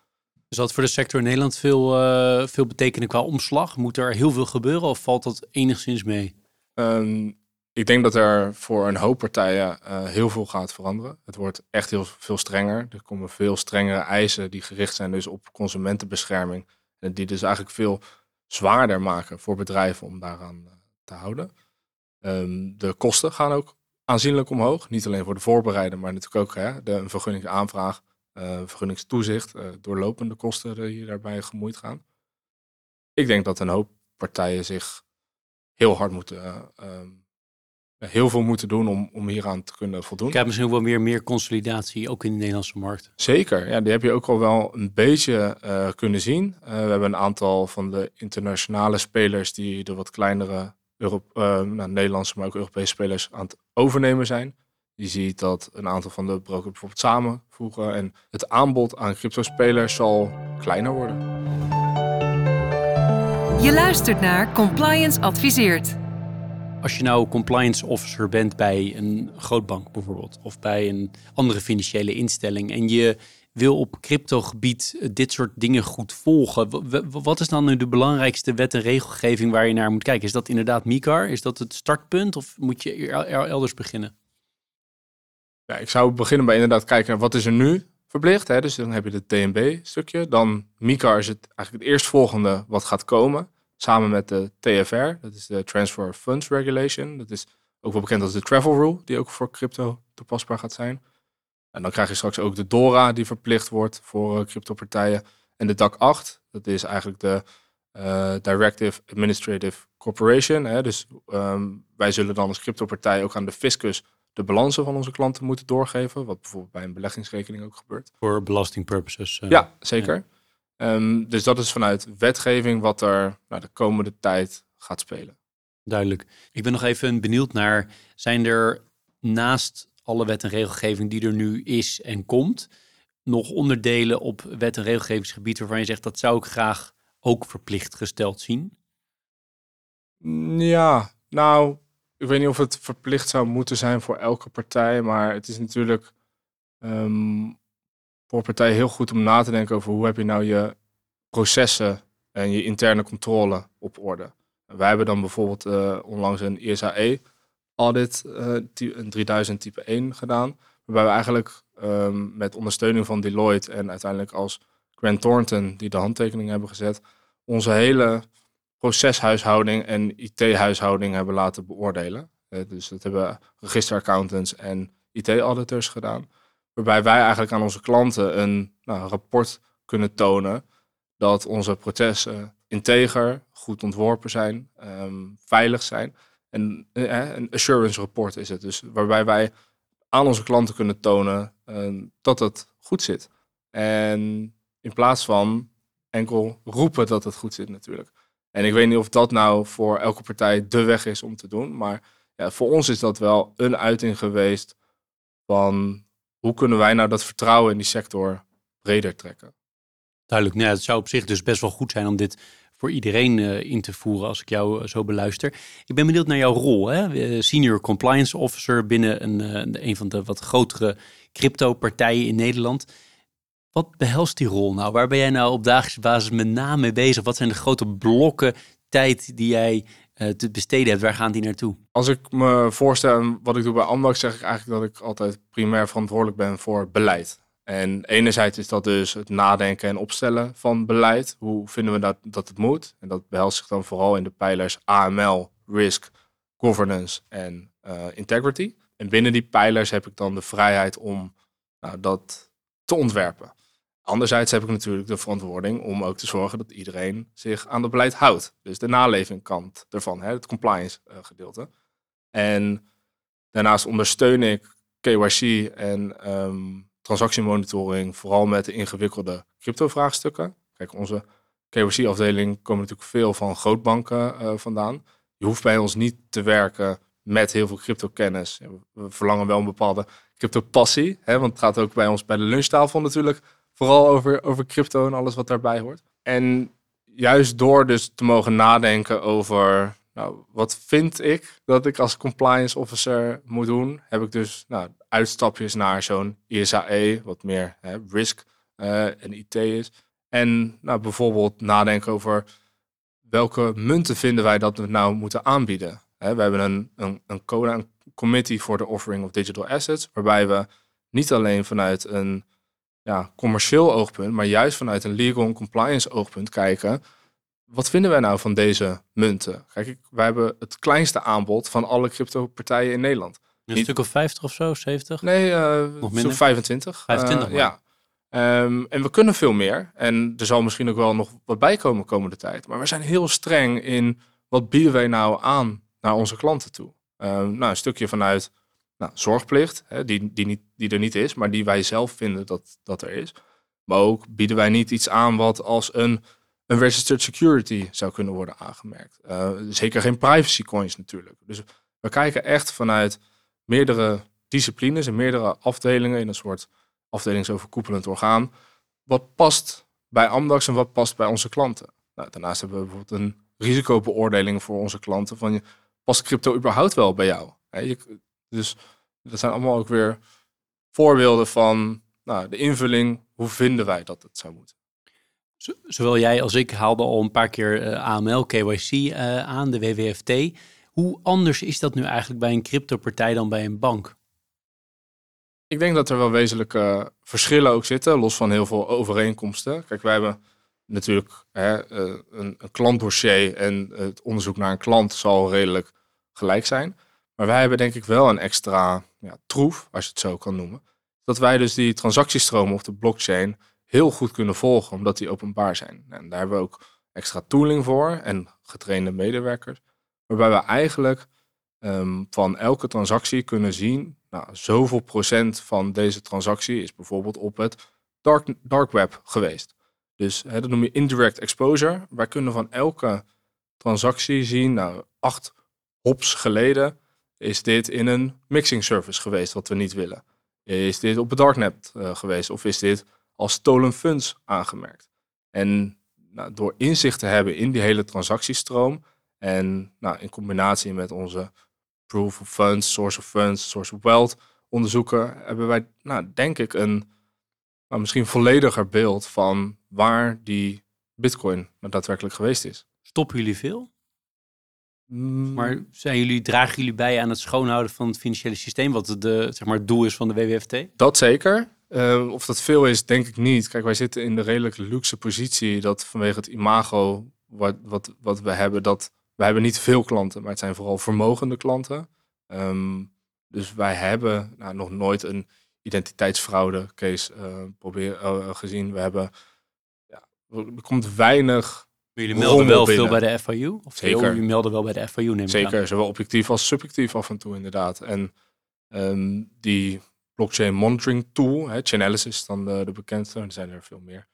Dus dat voor de sector in Nederland veel, uh, veel betekenen qua omslag? Moet er heel veel gebeuren of valt dat enigszins mee? Um, ik denk dat er voor een hoop partijen uh, heel veel gaat veranderen. Het wordt echt heel veel strenger. Er komen veel strengere eisen die gericht zijn dus op consumentenbescherming. En die dus eigenlijk veel zwaarder maken voor bedrijven om daaraan te houden. Um, de kosten gaan ook aanzienlijk omhoog. Niet alleen voor de voorbereiden, maar natuurlijk ook hè, de vergunningsaanvraag, uh, vergunningstoezicht, doorlopende kosten die daarbij gemoeid gaan. Ik denk dat een hoop partijen zich heel hard moeten, uh, heel veel moeten doen om, om hieraan te kunnen voldoen. Ik heb misschien wel meer, meer consolidatie, ook in de Nederlandse markt. Zeker, ja, die heb je ook al wel een beetje kunnen zien. we hebben een aantal van de internationale spelers die de wat kleinere Europe, uh, nou, Nederlandse, maar ook Europese spelers aan het overnemen zijn. Je ziet dat een aantal van de brokers bijvoorbeeld samenvoegen en het aanbod aan crypto-spelers zal kleiner worden. Je luistert naar Compliance Adviseert. Als je nou compliance officer bent bij een grootbank bijvoorbeeld, of bij een andere financiële instelling, en je wil op cryptogebied eh, dit soort dingen goed volgen. Wat is dan nu de belangrijkste wet en regelgeving waar je naar moet kijken? Is dat inderdaad MICAR? Is dat het startpunt of moet je elders beginnen? Ja, ik zou beginnen bij inderdaad kijken naar wat is er nu verplicht. Hè? Dus dan heb je het DNB-stukje. Dan MICAR is het eigenlijk het eerstvolgende wat gaat komen. Samen met de TFR, dat is de Transfer Funds Regulation. Dat is ook wel bekend als de Travel Rule, die ook voor crypto toepasbaar gaat zijn. En dan krijg je straks ook de DORA die verplicht wordt voor uh, cryptopartijen. En de DAC 8, dat is eigenlijk de uh, Directive Administrative Corporation. Hè? Dus um, wij zullen dan als cryptopartij ook aan de fiscus de balansen van onze klanten moeten doorgeven. Wat bijvoorbeeld bij een beleggingsrekening ook gebeurt. Voor belasting purposes. Uh, ja, zeker. Ja. Um, dus dat is vanuit wetgeving wat er nou, de komende tijd gaat spelen. Duidelijk. Ik ben nog even benieuwd naar, zijn er naast alle wet en regelgeving die er nu is en komt, nog onderdelen op wet en regelgevingsgebied waarvan je zegt dat zou ik graag ook verplicht gesteld zien? Ja, nou, ik weet niet of het verplicht zou moeten zijn voor elke partij, maar het is natuurlijk um, voor partijen heel goed om na te denken over hoe heb je nou je processen en je interne controle op orde. Wij hebben dan bijvoorbeeld uh, onlangs een ISAE audit, uh, een 3000 type 1 gedaan. Waarbij we eigenlijk um, met ondersteuning van Deloitte en uiteindelijk als Grant Thornton, die de handtekening hebben gezet, onze hele proceshuishouding en IT-huishouding hebben laten beoordelen. Uh, dus dat hebben registeraccountants en IT-auditors gedaan. Waarbij wij eigenlijk aan onze klanten een nou, rapport kunnen tonen dat onze processen integer, goed ontworpen zijn, um, veilig zijn. En eh, een assurance report is het dus, waarbij wij aan onze klanten kunnen tonen uh, dat het goed zit. En in plaats van enkel roepen dat het goed zit natuurlijk. En ik weet niet of dat nou voor elke partij de weg is om te doen, maar ja, voor ons is dat wel een uiting geweest van hoe kunnen wij nou dat vertrouwen in die sector breder trekken. Duidelijk, nou, het zou op zich dus best wel goed zijn om dit voor iedereen uh, in te voeren als ik jou uh, zo beluister. Ik ben benieuwd naar jouw rol. Hè? Eh, senior Compliance Officer binnen een, een van de wat grotere crypto-partijen in Nederland. Wat behelst die rol nou? Waar ben jij nou op dagelijkse basis met name mee bezig? Wat zijn de grote blokken tijd die jij te besteden hebt? Waar gaan die naartoe? Als ik me voorstel wat ik doe bij Ambax, zeg ik eigenlijk dat ik altijd primair verantwoordelijk ben voor beleid. En enerzijds is dat dus het nadenken en opstellen van beleid. Hoe vinden we dat, dat het moet? En dat behelst zich dan vooral in de pijlers AML, risk, governance en uh, integrity. En binnen die pijlers heb ik dan de vrijheid om nou, dat te ontwerpen. Anderzijds heb ik natuurlijk de verantwoording om ook te zorgen dat iedereen zich aan het beleid houdt. Dus de nalevingkant ervan, hè, het compliance uh, gedeelte. En daarnaast ondersteun ik KYC en um, transactiemonitoring, vooral met de ingewikkelde crypto-vraagstukken. Kijk, onze KYC-afdeling komen natuurlijk veel van grootbanken uh, vandaan. Je hoeft bij ons niet te werken met heel veel crypto-kennis. We verlangen wel een bepaalde crypto-passie, hè, want het gaat ook bij ons bij de lunchtafel natuurlijk vooral over, over crypto en alles wat daarbij hoort. En juist door dus te mogen nadenken over nou, wat vind ik dat ik als compliance officer moet doen, heb ik dus nou, uitstapjes naar zo'n ISAE, wat meer hè, risk uh, en IT is. En nou, bijvoorbeeld nadenken over welke munten vinden wij dat we nou moeten aanbieden. We hebben een, een, een CODA, een Committee for the Offering of Digital Assets, waarbij we niet alleen vanuit een ja, commercieel oogpunt, maar juist vanuit een legal en compliance oogpunt kijken. Wat vinden wij nou van deze munten? Kijk, wij hebben het kleinste aanbod van alle crypto-partijen in Nederland. Een stuk of 50 of zo, 70? Nee, uh, nog minder. 25. 25 uh, ja. Um, en we kunnen veel meer. En er zal misschien ook wel nog wat bij komen komende tijd. Maar we zijn heel streng in wat bieden wij nou aan naar onze klanten toe. Um, nou, een stukje vanuit nou, zorgplicht, hè, die, die, niet, die er niet is, maar die wij zelf vinden dat, dat er is. Maar ook bieden wij niet iets aan wat als een, een registered security zou kunnen worden aangemerkt. Uh, zeker geen privacy coins natuurlijk. Dus we kijken echt vanuit meerdere disciplines en meerdere afdelingen in een soort afdelingsoverkoepelend orgaan. Wat past bij Amdax en wat past bij onze klanten? Nou, daarnaast hebben we bijvoorbeeld een risicobeoordeling voor onze klanten. Van, past crypto überhaupt wel bij jou? je, dus dat zijn allemaal ook weer voorbeelden van nou, de invulling. Hoe vinden wij dat het zou moeten? Zowel jij als ik haalden al een paar keer uh, AML, KYC uh, aan, de WWFT. Hoe anders is dat nu eigenlijk bij een cryptopartij dan bij een bank? Ik denk dat er wel wezenlijke verschillen ook zitten, los van heel veel overeenkomsten. Kijk, wij hebben natuurlijk hè, eh, een, een klantdossier en het onderzoek naar een klant zal redelijk gelijk zijn. Maar wij hebben denk ik wel een extra ja, troef, als je het zo kan noemen. Dat wij dus die transactiestromen op de blockchain heel goed kunnen volgen, omdat die openbaar zijn. En daar hebben we ook extra tooling voor en getrainde medewerkers. Waarbij we eigenlijk um, van elke transactie kunnen zien, nou, zoveel procent van deze transactie is bijvoorbeeld op het dark, dark web geweest. Dus hè, dat noem je indirect exposure. Wij kunnen van elke transactie zien, nou, acht hops geleden is dit in een mixing service geweest wat we niet willen. Is dit op het darknet uh, geweest of is dit als stolen funds aangemerkt? En nou, door inzicht te hebben in die hele transactiestroom en nou, in combinatie met onze proof of funds, source of funds, source of wealth onderzoeken, hebben wij, nou, denk ik, een nou, misschien vollediger beeld van waar die bitcoin nou daadwerkelijk geweest is. Stoppen jullie veel? Mm. Maar zijn jullie, dragen jullie bij aan het schoonhouden van het financiële systeem, wat de, zeg maar, het doel is van de WWFT? Dat zeker. Uh, of dat veel is, denk ik niet. Kijk, wij zitten in de redelijk luxe positie dat vanwege het imago wat, wat, wat we hebben, dat wij hebben niet veel klanten, maar het zijn vooral vermogende klanten. Um, dus wij hebben nou, nog nooit een identiteitsfraude case uh, probeer, uh, gezien. We hebben, ja, er komt weinig jullie melden wel veel bij de FIU? Of Zeker. jullie melden wel bij de FIU, neem Zeker, zowel objectief als subjectief af en toe inderdaad. En um, die blockchain monitoring tool, hè, Chainalysis is dan de, de bekendste, er zijn er veel meer.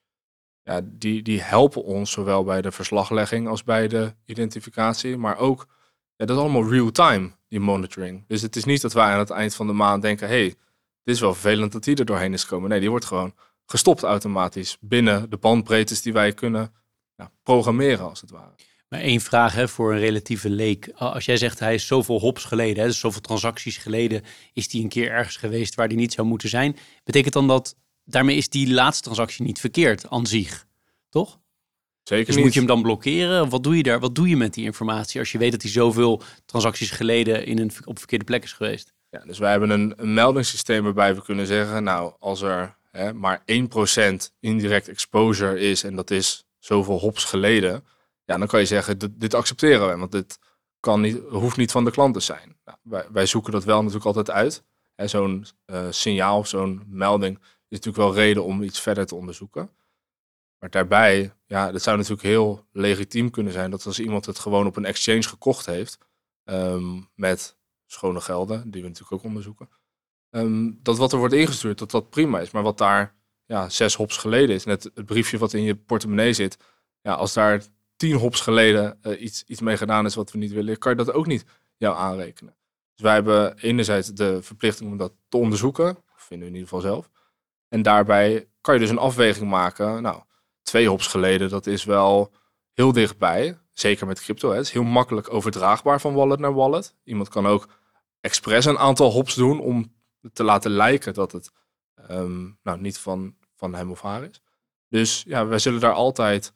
Ja, die, die helpen ons zowel bij de verslaglegging als bij de identificatie, maar ook, ja, dat is allemaal real-time, die monitoring. Dus het is niet dat wij aan het eind van de maand denken, hey, dit is wel vervelend dat die er doorheen is gekomen. Nee, die wordt gewoon gestopt automatisch binnen de bandbreedtes die wij kunnen ja, programmeren, als het ware. Maar één vraag hè, voor een relatieve leek. Als jij zegt hij is zoveel hops geleden, hè, dus zoveel transacties geleden, is die een keer ergens geweest waar die niet zou moeten zijn. Betekent dan dat daarmee is die laatste transactie niet verkeerd aan zich, toch? Zeker dus niet. moet je hem dan blokkeren? Wat doe je daar? Wat doe je met die informatie als je weet dat hij zoveel transacties geleden in een, op verkeerde plek is geweest? Ja, dus wij hebben een, een meldingssysteem waarbij we kunnen zeggen, nou, als er hè, maar 1% indirect exposure is en dat is zoveel hops geleden, ja, dan kan je zeggen, dit, dit accepteren we, want dit kan niet, hoeft niet van de klant te zijn. Nou, wij, wij, zoeken dat wel natuurlijk altijd uit. Zo'n uh, signaal, zo'n melding is natuurlijk wel reden om iets verder te onderzoeken. Maar daarbij, ja, dat zou natuurlijk heel legitiem kunnen zijn dat als iemand het gewoon op een exchange gekocht heeft, um, met schone gelden, die we natuurlijk ook onderzoeken, um, dat wat er wordt ingestuurd, dat dat prima is. Maar wat daar ja, zes hops geleden is. Net het briefje wat in je portemonnee zit. Ja, als daar tien hops geleden uh, iets, iets mee gedaan is wat we niet willen, kan je dat ook niet jou aanrekenen. Dus wij hebben enerzijds de verplichting om dat te onderzoeken, vinden we in ieder geval zelf. En daarbij kan je dus een afweging maken. Nou, twee hops geleden, dat is wel heel dichtbij. Zeker met crypto. Hè. Het is heel makkelijk overdraagbaar van wallet naar wallet. Iemand kan ook expres een aantal hops doen om te laten lijken dat het ehm, nou, niet van, van hem of haar is. Dus ja, wij zullen daar altijd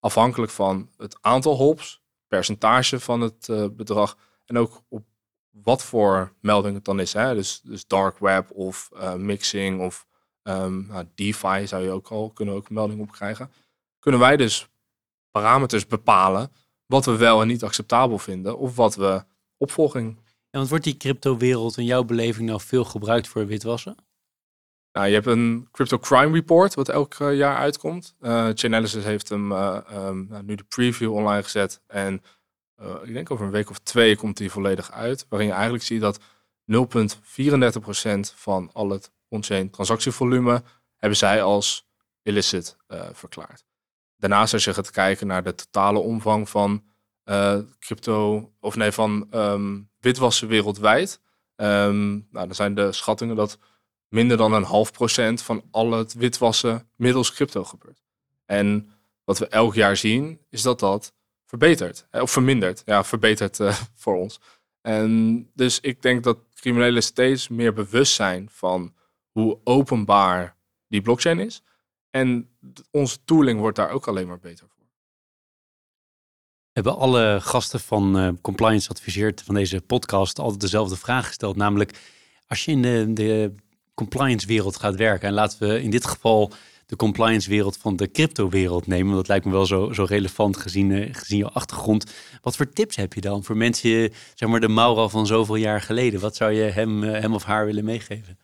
afhankelijk van het aantal hops, percentage van het uh, bedrag en ook op wat voor melding het dan is. Hè? Dus, dus dark web of uh, mixing of um, nou, DeFi zou je ook al kunnen ook een melding op krijgen. Kunnen wij dus parameters bepalen wat we wel en niet acceptabel vinden of wat we opvolging. Ja, want wordt die crypto-wereld in jouw beleving nou veel gebruikt voor witwassen? Nou, je hebt een Crypto Crime Report, wat elk eh, jaar uitkomt. Uh, Chainalysis heeft hem uh, um, nou, nu de preview online gezet. En ik denk over een week of twee komt die volledig uit. Waarin je eigenlijk ziet dat 0,34% van al het on-chain transactievolume hebben zij als illicit verklaard. Daarnaast als je gaat kijken naar de totale omvang van crypto, of nee, van um, witwassen wereldwijd. Um, nou, dan zijn de schattingen dat minder dan een half procent van al het witwassen middels crypto gebeurt. En wat we elk jaar zien, is dat dat verbetert. Of vermindert. Ja, verbetert uh, voor ons. En dus ik denk dat criminelen steeds meer bewust zijn van hoe openbaar die blockchain is. En onze tooling wordt daar ook alleen maar beter voor. Hebben alle gasten van uh, Compliance Adviseert van deze podcast altijd dezelfde vraag gesteld. Namelijk, als je in de, de compliance wereld gaat werken. En laten we in dit geval de compliance wereld van de crypto wereld nemen. Want dat lijkt me wel zo, zo relevant gezien, uh, gezien je achtergrond. Wat voor tips heb je dan voor mensen, zeg maar de Mauro van zoveel jaar geleden? Wat zou je hem, uh, hem of haar willen meegeven?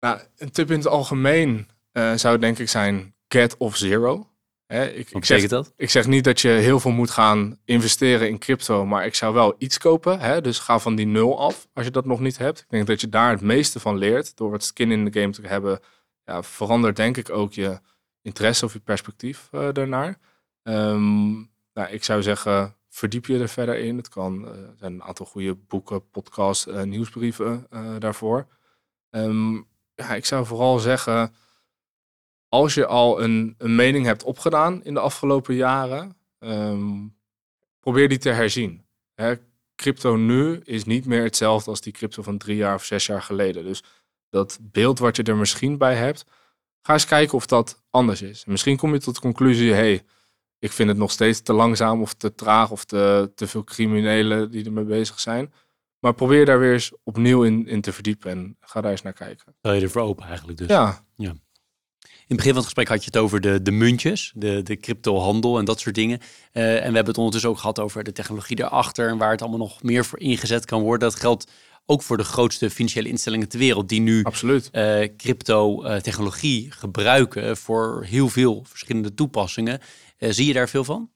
Nou, een tip in het algemeen uh, zou denk ik zijn get of zero. Hè, ik, ik, zeg, dat? ik zeg niet dat je heel veel moet gaan investeren in crypto, maar ik zou wel iets kopen. Hè? Dus ga van die nul af als je dat nog niet hebt. Ik denk dat je daar het meeste van leert door wat skin in de game te hebben. Ja, verandert denk ik ook je interesse of je perspectief uh, daarnaar. Um, nou, ik zou zeggen, verdiep je er verder in. Het kan, uh, zijn een aantal goede boeken, podcasts, uh, nieuwsbrieven daarvoor. Um, ja, ik zou vooral zeggen als je al een, een mening hebt opgedaan in de afgelopen jaren, um, probeer die te herzien. Hè, crypto nu is niet meer hetzelfde als die crypto van drie jaar of zes jaar geleden. Dus dat beeld wat je er misschien bij hebt, ga eens kijken of dat anders is. Misschien kom je tot de conclusie, hey, ik vind het nog steeds te langzaam of te traag of te, te veel criminelen die ermee bezig zijn. Maar probeer daar weer eens opnieuw in, in te verdiepen en ga daar eens naar kijken. Stel je ervoor open eigenlijk dus? Ja. ja. In het begin van het gesprek had je het over de, de muntjes, de, de cryptohandel en dat soort dingen. Uh, en we hebben het ondertussen ook gehad over de technologie daarachter en waar het allemaal nog meer voor ingezet kan worden. Dat geldt ook voor de grootste financiële instellingen ter wereld die nu Absoluut. Uh, crypto-technologie uh, gebruiken voor heel veel verschillende toepassingen. zie je daar veel van?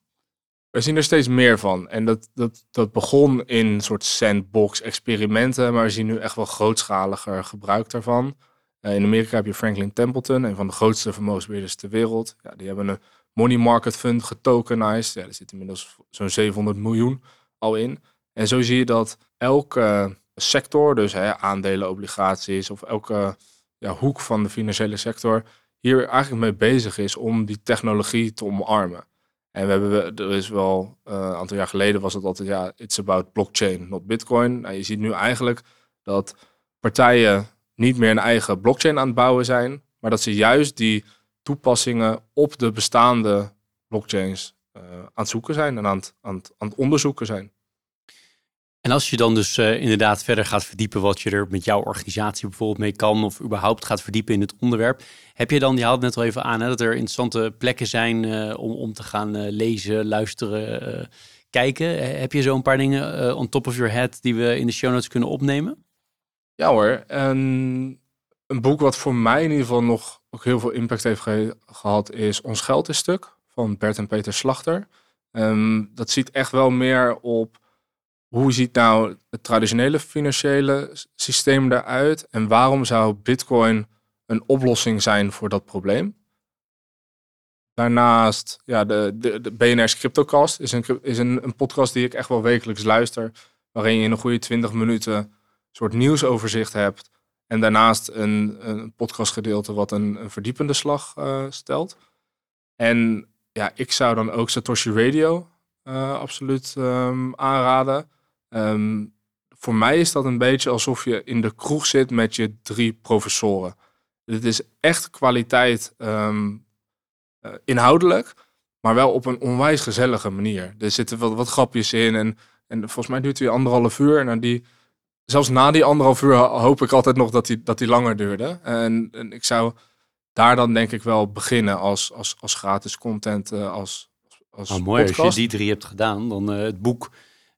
We zien er steeds meer van. En dat, dat, dat begon in een soort sandbox-experimenten, maar we zien nu echt wel grootschaliger gebruik daarvan. Uh, in Amerika heb je Franklin Templeton, een van de grootste vermogensbeheerders ter wereld. Ja, die hebben een money market fund getokenized. Ja, er zit inmiddels zo'n 700 miljoen al in. En zo zie je dat elke sector, dus hè, aandelen, obligaties of elke ja, hoek van de financiële sector, hier eigenlijk mee bezig is om die technologie te omarmen. En we hebben, er is wel uh, een aantal jaar geleden was het altijd, ja, it's about blockchain, not bitcoin. Nou, je ziet nu eigenlijk dat partijen niet meer een eigen blockchain aan het bouwen zijn, maar dat ze juist die toepassingen op de bestaande blockchains uh, aan het zoeken zijn en aan het, aan aan het onderzoeken zijn. En als je dan dus uh, inderdaad verder gaat verdiepen wat je er met jouw organisatie bijvoorbeeld mee kan, of überhaupt gaat verdiepen in het onderwerp, heb je dan, je haalt net al even aan, hè, dat er interessante plekken zijn uh, om, om te gaan lezen, luisteren, kijken. Heb je zo een paar dingen on top of your head die we in de show notes kunnen opnemen? Ja hoor, en een boek wat voor mij in ieder geval nog ook heel veel impact heeft gehad is Ons Geld is Stuk van Bert en Peter Slachter. Um, dat ziet echt wel meer op hoe ziet nou het traditionele financiële systeem eruit en waarom zou Bitcoin een oplossing zijn voor dat probleem. Daarnaast, ja, de, de, de BNR's Cryptocast is, een, is een, een podcast die ik echt wel wekelijks luister, waarin je in een goede 20 minuten soort nieuwsoverzicht hebt. En daarnaast een, een podcastgedeelte wat een, verdiepende slag uh, stelt. En ja, ik zou dan ook Satoshi Radio uh, absoluut um, aanraden. Um, voor mij is dat een beetje alsof je in de kroeg zit met je drie professoren. Het is echt kwaliteit ehm, eh, inhoudelijk, maar wel op een onwijs gezellige manier. Er zitten wat, wat grapjes in en, en volgens mij duurt hij anderhalf uur. En die, zelfs na die anderhalf uur hoop ik altijd nog dat die, dat die langer duurde. En, en ik zou daar dan denk ik wel beginnen als, als, als gratis content, uh, als, als oh, mooi, als je die drie hebt gedaan, dan uh, het boek,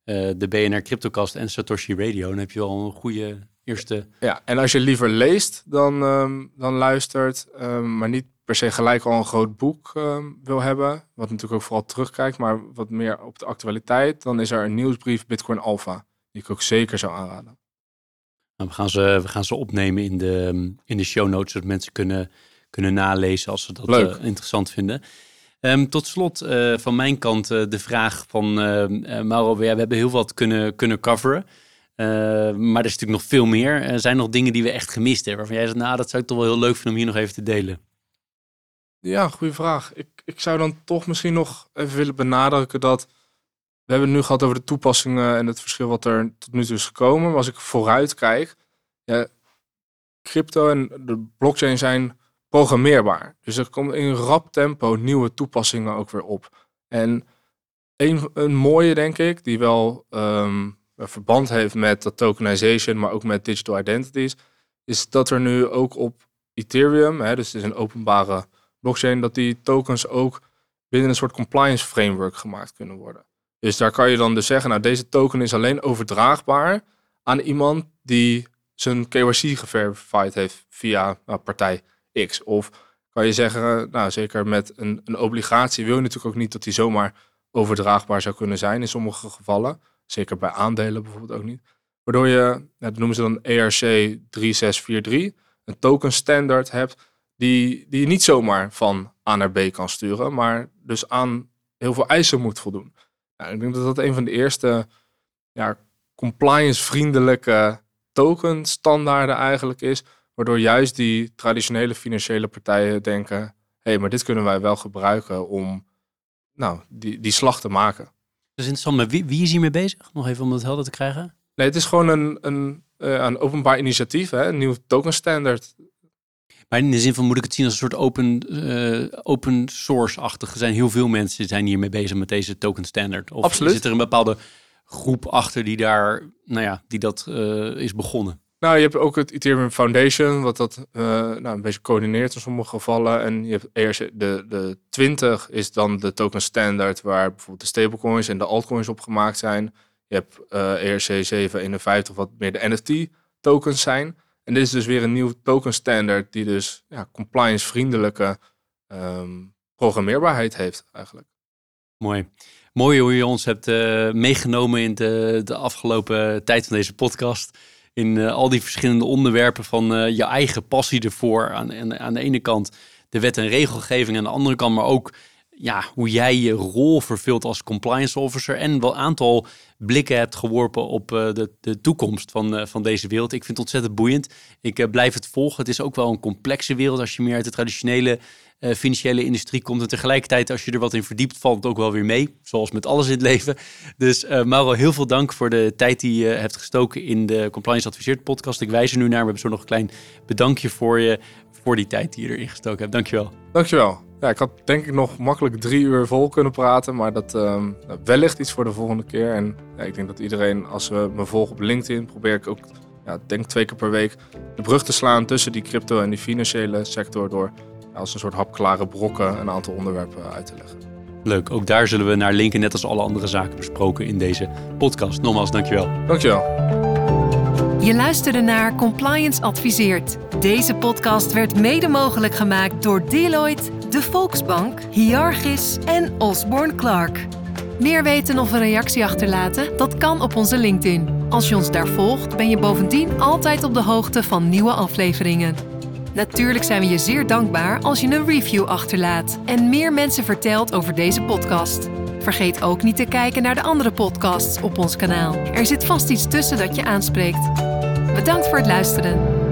uh, de BNR Cryptocast en Satoshi Radio, dan heb je wel een goede eerste... Ja, en als je liever leest dan, um, dan luistert, um, maar niet per se gelijk al een groot boek um, wil hebben, wat natuurlijk ook vooral terugkijkt, maar wat meer op de actualiteit, dan is er een nieuwsbrief Bitcoin Alpha, die ik ook zeker zou aanraden. Nou, we, gaan ze, we gaan ze opnemen in de, in de show notes, zodat mensen kunnen, kunnen nalezen als ze dat uh, interessant vinden. Um, tot slot uh, van mijn kant uh, de vraag van Mauro. we hebben heel wat kunnen, kunnen coveren. maar er is natuurlijk nog veel meer. Er zijn nog dingen die we echt gemist hebben. Waarvan jij zegt, nou, dat zou ik toch wel heel leuk vinden om hier nog even te delen. Ja, goede vraag. Ik, ik zou dan toch misschien nog even willen benadrukken dat... We hebben het nu gehad over de toepassingen en het verschil wat er tot nu toe is gekomen. Maar als ik vooruit kijk, ja, crypto en de blockchain zijn programmeerbaar. Dus er komt in rap tempo nieuwe toepassingen ook weer op. En een, een mooie, denk ik, die wel um, verband heeft met dat tokenization, maar ook met digital identities, is dat er nu ook op Ethereum, hè, dus het is een openbare blockchain, dat die tokens ook binnen een soort compliance framework gemaakt kunnen worden. Dus daar kan je dan dus zeggen, nou deze token is alleen overdraagbaar aan iemand die zijn KYC geverifieerd heeft via nou, partij X. Of kan je zeggen, nou zeker met een, een obligatie wil je natuurlijk ook niet dat die zomaar overdraagbaar zou kunnen zijn in sommige gevallen. Zeker bij aandelen bijvoorbeeld ook niet. Waardoor je, nou, dat noemen ze dan ERC 3643, een token standard hebt die, die je niet zomaar van A naar B kan sturen, maar dus aan heel veel eisen moet voldoen. Nou, ik denk dat dat een van de eerste ja, compliance-vriendelijke token standaarden eigenlijk is, waardoor juist die traditionele financiële partijen denken, hé, hey, maar dit kunnen wij wel gebruiken om nou, die, die slag te maken. Dus interessant, maar wie, wie is hiermee bezig? Nog even om dat helder te krijgen. Nee, het is gewoon een, een, uh, een openbaar initiatief, hè? een nieuw token standaard. Maar in de zin van moet ik het zien als een soort open, uh, open source-achtig. Er zijn heel veel mensen zijn hiermee bezig met deze token standard. Of Absoluut. zit er een bepaalde groep achter die daar, nou ja, die dat uh, is begonnen? Nou, je hebt ook het Ethereum Foundation, wat dat uh, nou, een beetje coördineert in sommige gevallen. En je hebt eerst de, de 20 is dan de token standard, waar bijvoorbeeld de stablecoins en de altcoins op gemaakt zijn. Je hebt uh, ERC 751, wat meer de NFT tokens zijn. En dit is dus weer een nieuw token standard die dus ja, compliance vriendelijke um, programmeerbaarheid heeft eigenlijk. Mooi. Mooi hoe je ons hebt uh, meegenomen in de, de afgelopen tijd van deze podcast. In uh, al die verschillende onderwerpen van uh, je eigen passie ervoor. Aan, aan de ene kant de wet en regelgeving, aan de andere kant maar ook ja, hoe jij je rol vervult als compliance officer en wel een aantal blikken hebt geworpen op uh, de, de toekomst van, uh, van deze wereld. Ik vind het ontzettend boeiend. Ik uh, blijf het volgen. Het is ook wel een complexe wereld als je meer uit de traditionele financiële industrie komt. En tegelijkertijd, als je er wat in verdiept, valt het ook wel weer mee. Zoals met alles in het leven. Dus Mauro, heel veel dank voor de tijd die je hebt gestoken in de Compliance Adviseert podcast. Ik wijs er nu naar. We hebben zo nog een klein bedankje voor je, voor die tijd die je erin gestoken hebt. Dankjewel. Dankjewel. Ja, ik had denk ik nog makkelijk drie uur vol kunnen praten, maar dat uh, wellicht iets voor de volgende keer. En ja, ik denk dat iedereen, als we me volgen op LinkedIn, probeer ik ook, ja, denk twee keer per week, de brug te slaan tussen die crypto en die financiële sector door ja, als een soort hapklare brokken een aantal onderwerpen uit te leggen. Leuk, ook daar zullen we naar linken, net als alle andere zaken besproken in deze podcast. Nogmaals, dankjewel. Dankjewel. Je luisterde naar Compliance Adviseert. Deze podcast werd mede mogelijk gemaakt door Deloitte de Volksbank, Hiargis en Osborne Clark. Meer weten of een reactie achterlaten? Dat kan op onze LinkedIn. Als je ons daar volgt, ben je bovendien altijd op de hoogte van nieuwe afleveringen. Natuurlijk zijn we je zeer dankbaar als je een review achterlaat en meer mensen vertelt over deze podcast. Vergeet ook niet te kijken naar de andere podcasts op ons kanaal. Er zit vast iets tussen dat je aanspreekt. Bedankt voor het luisteren.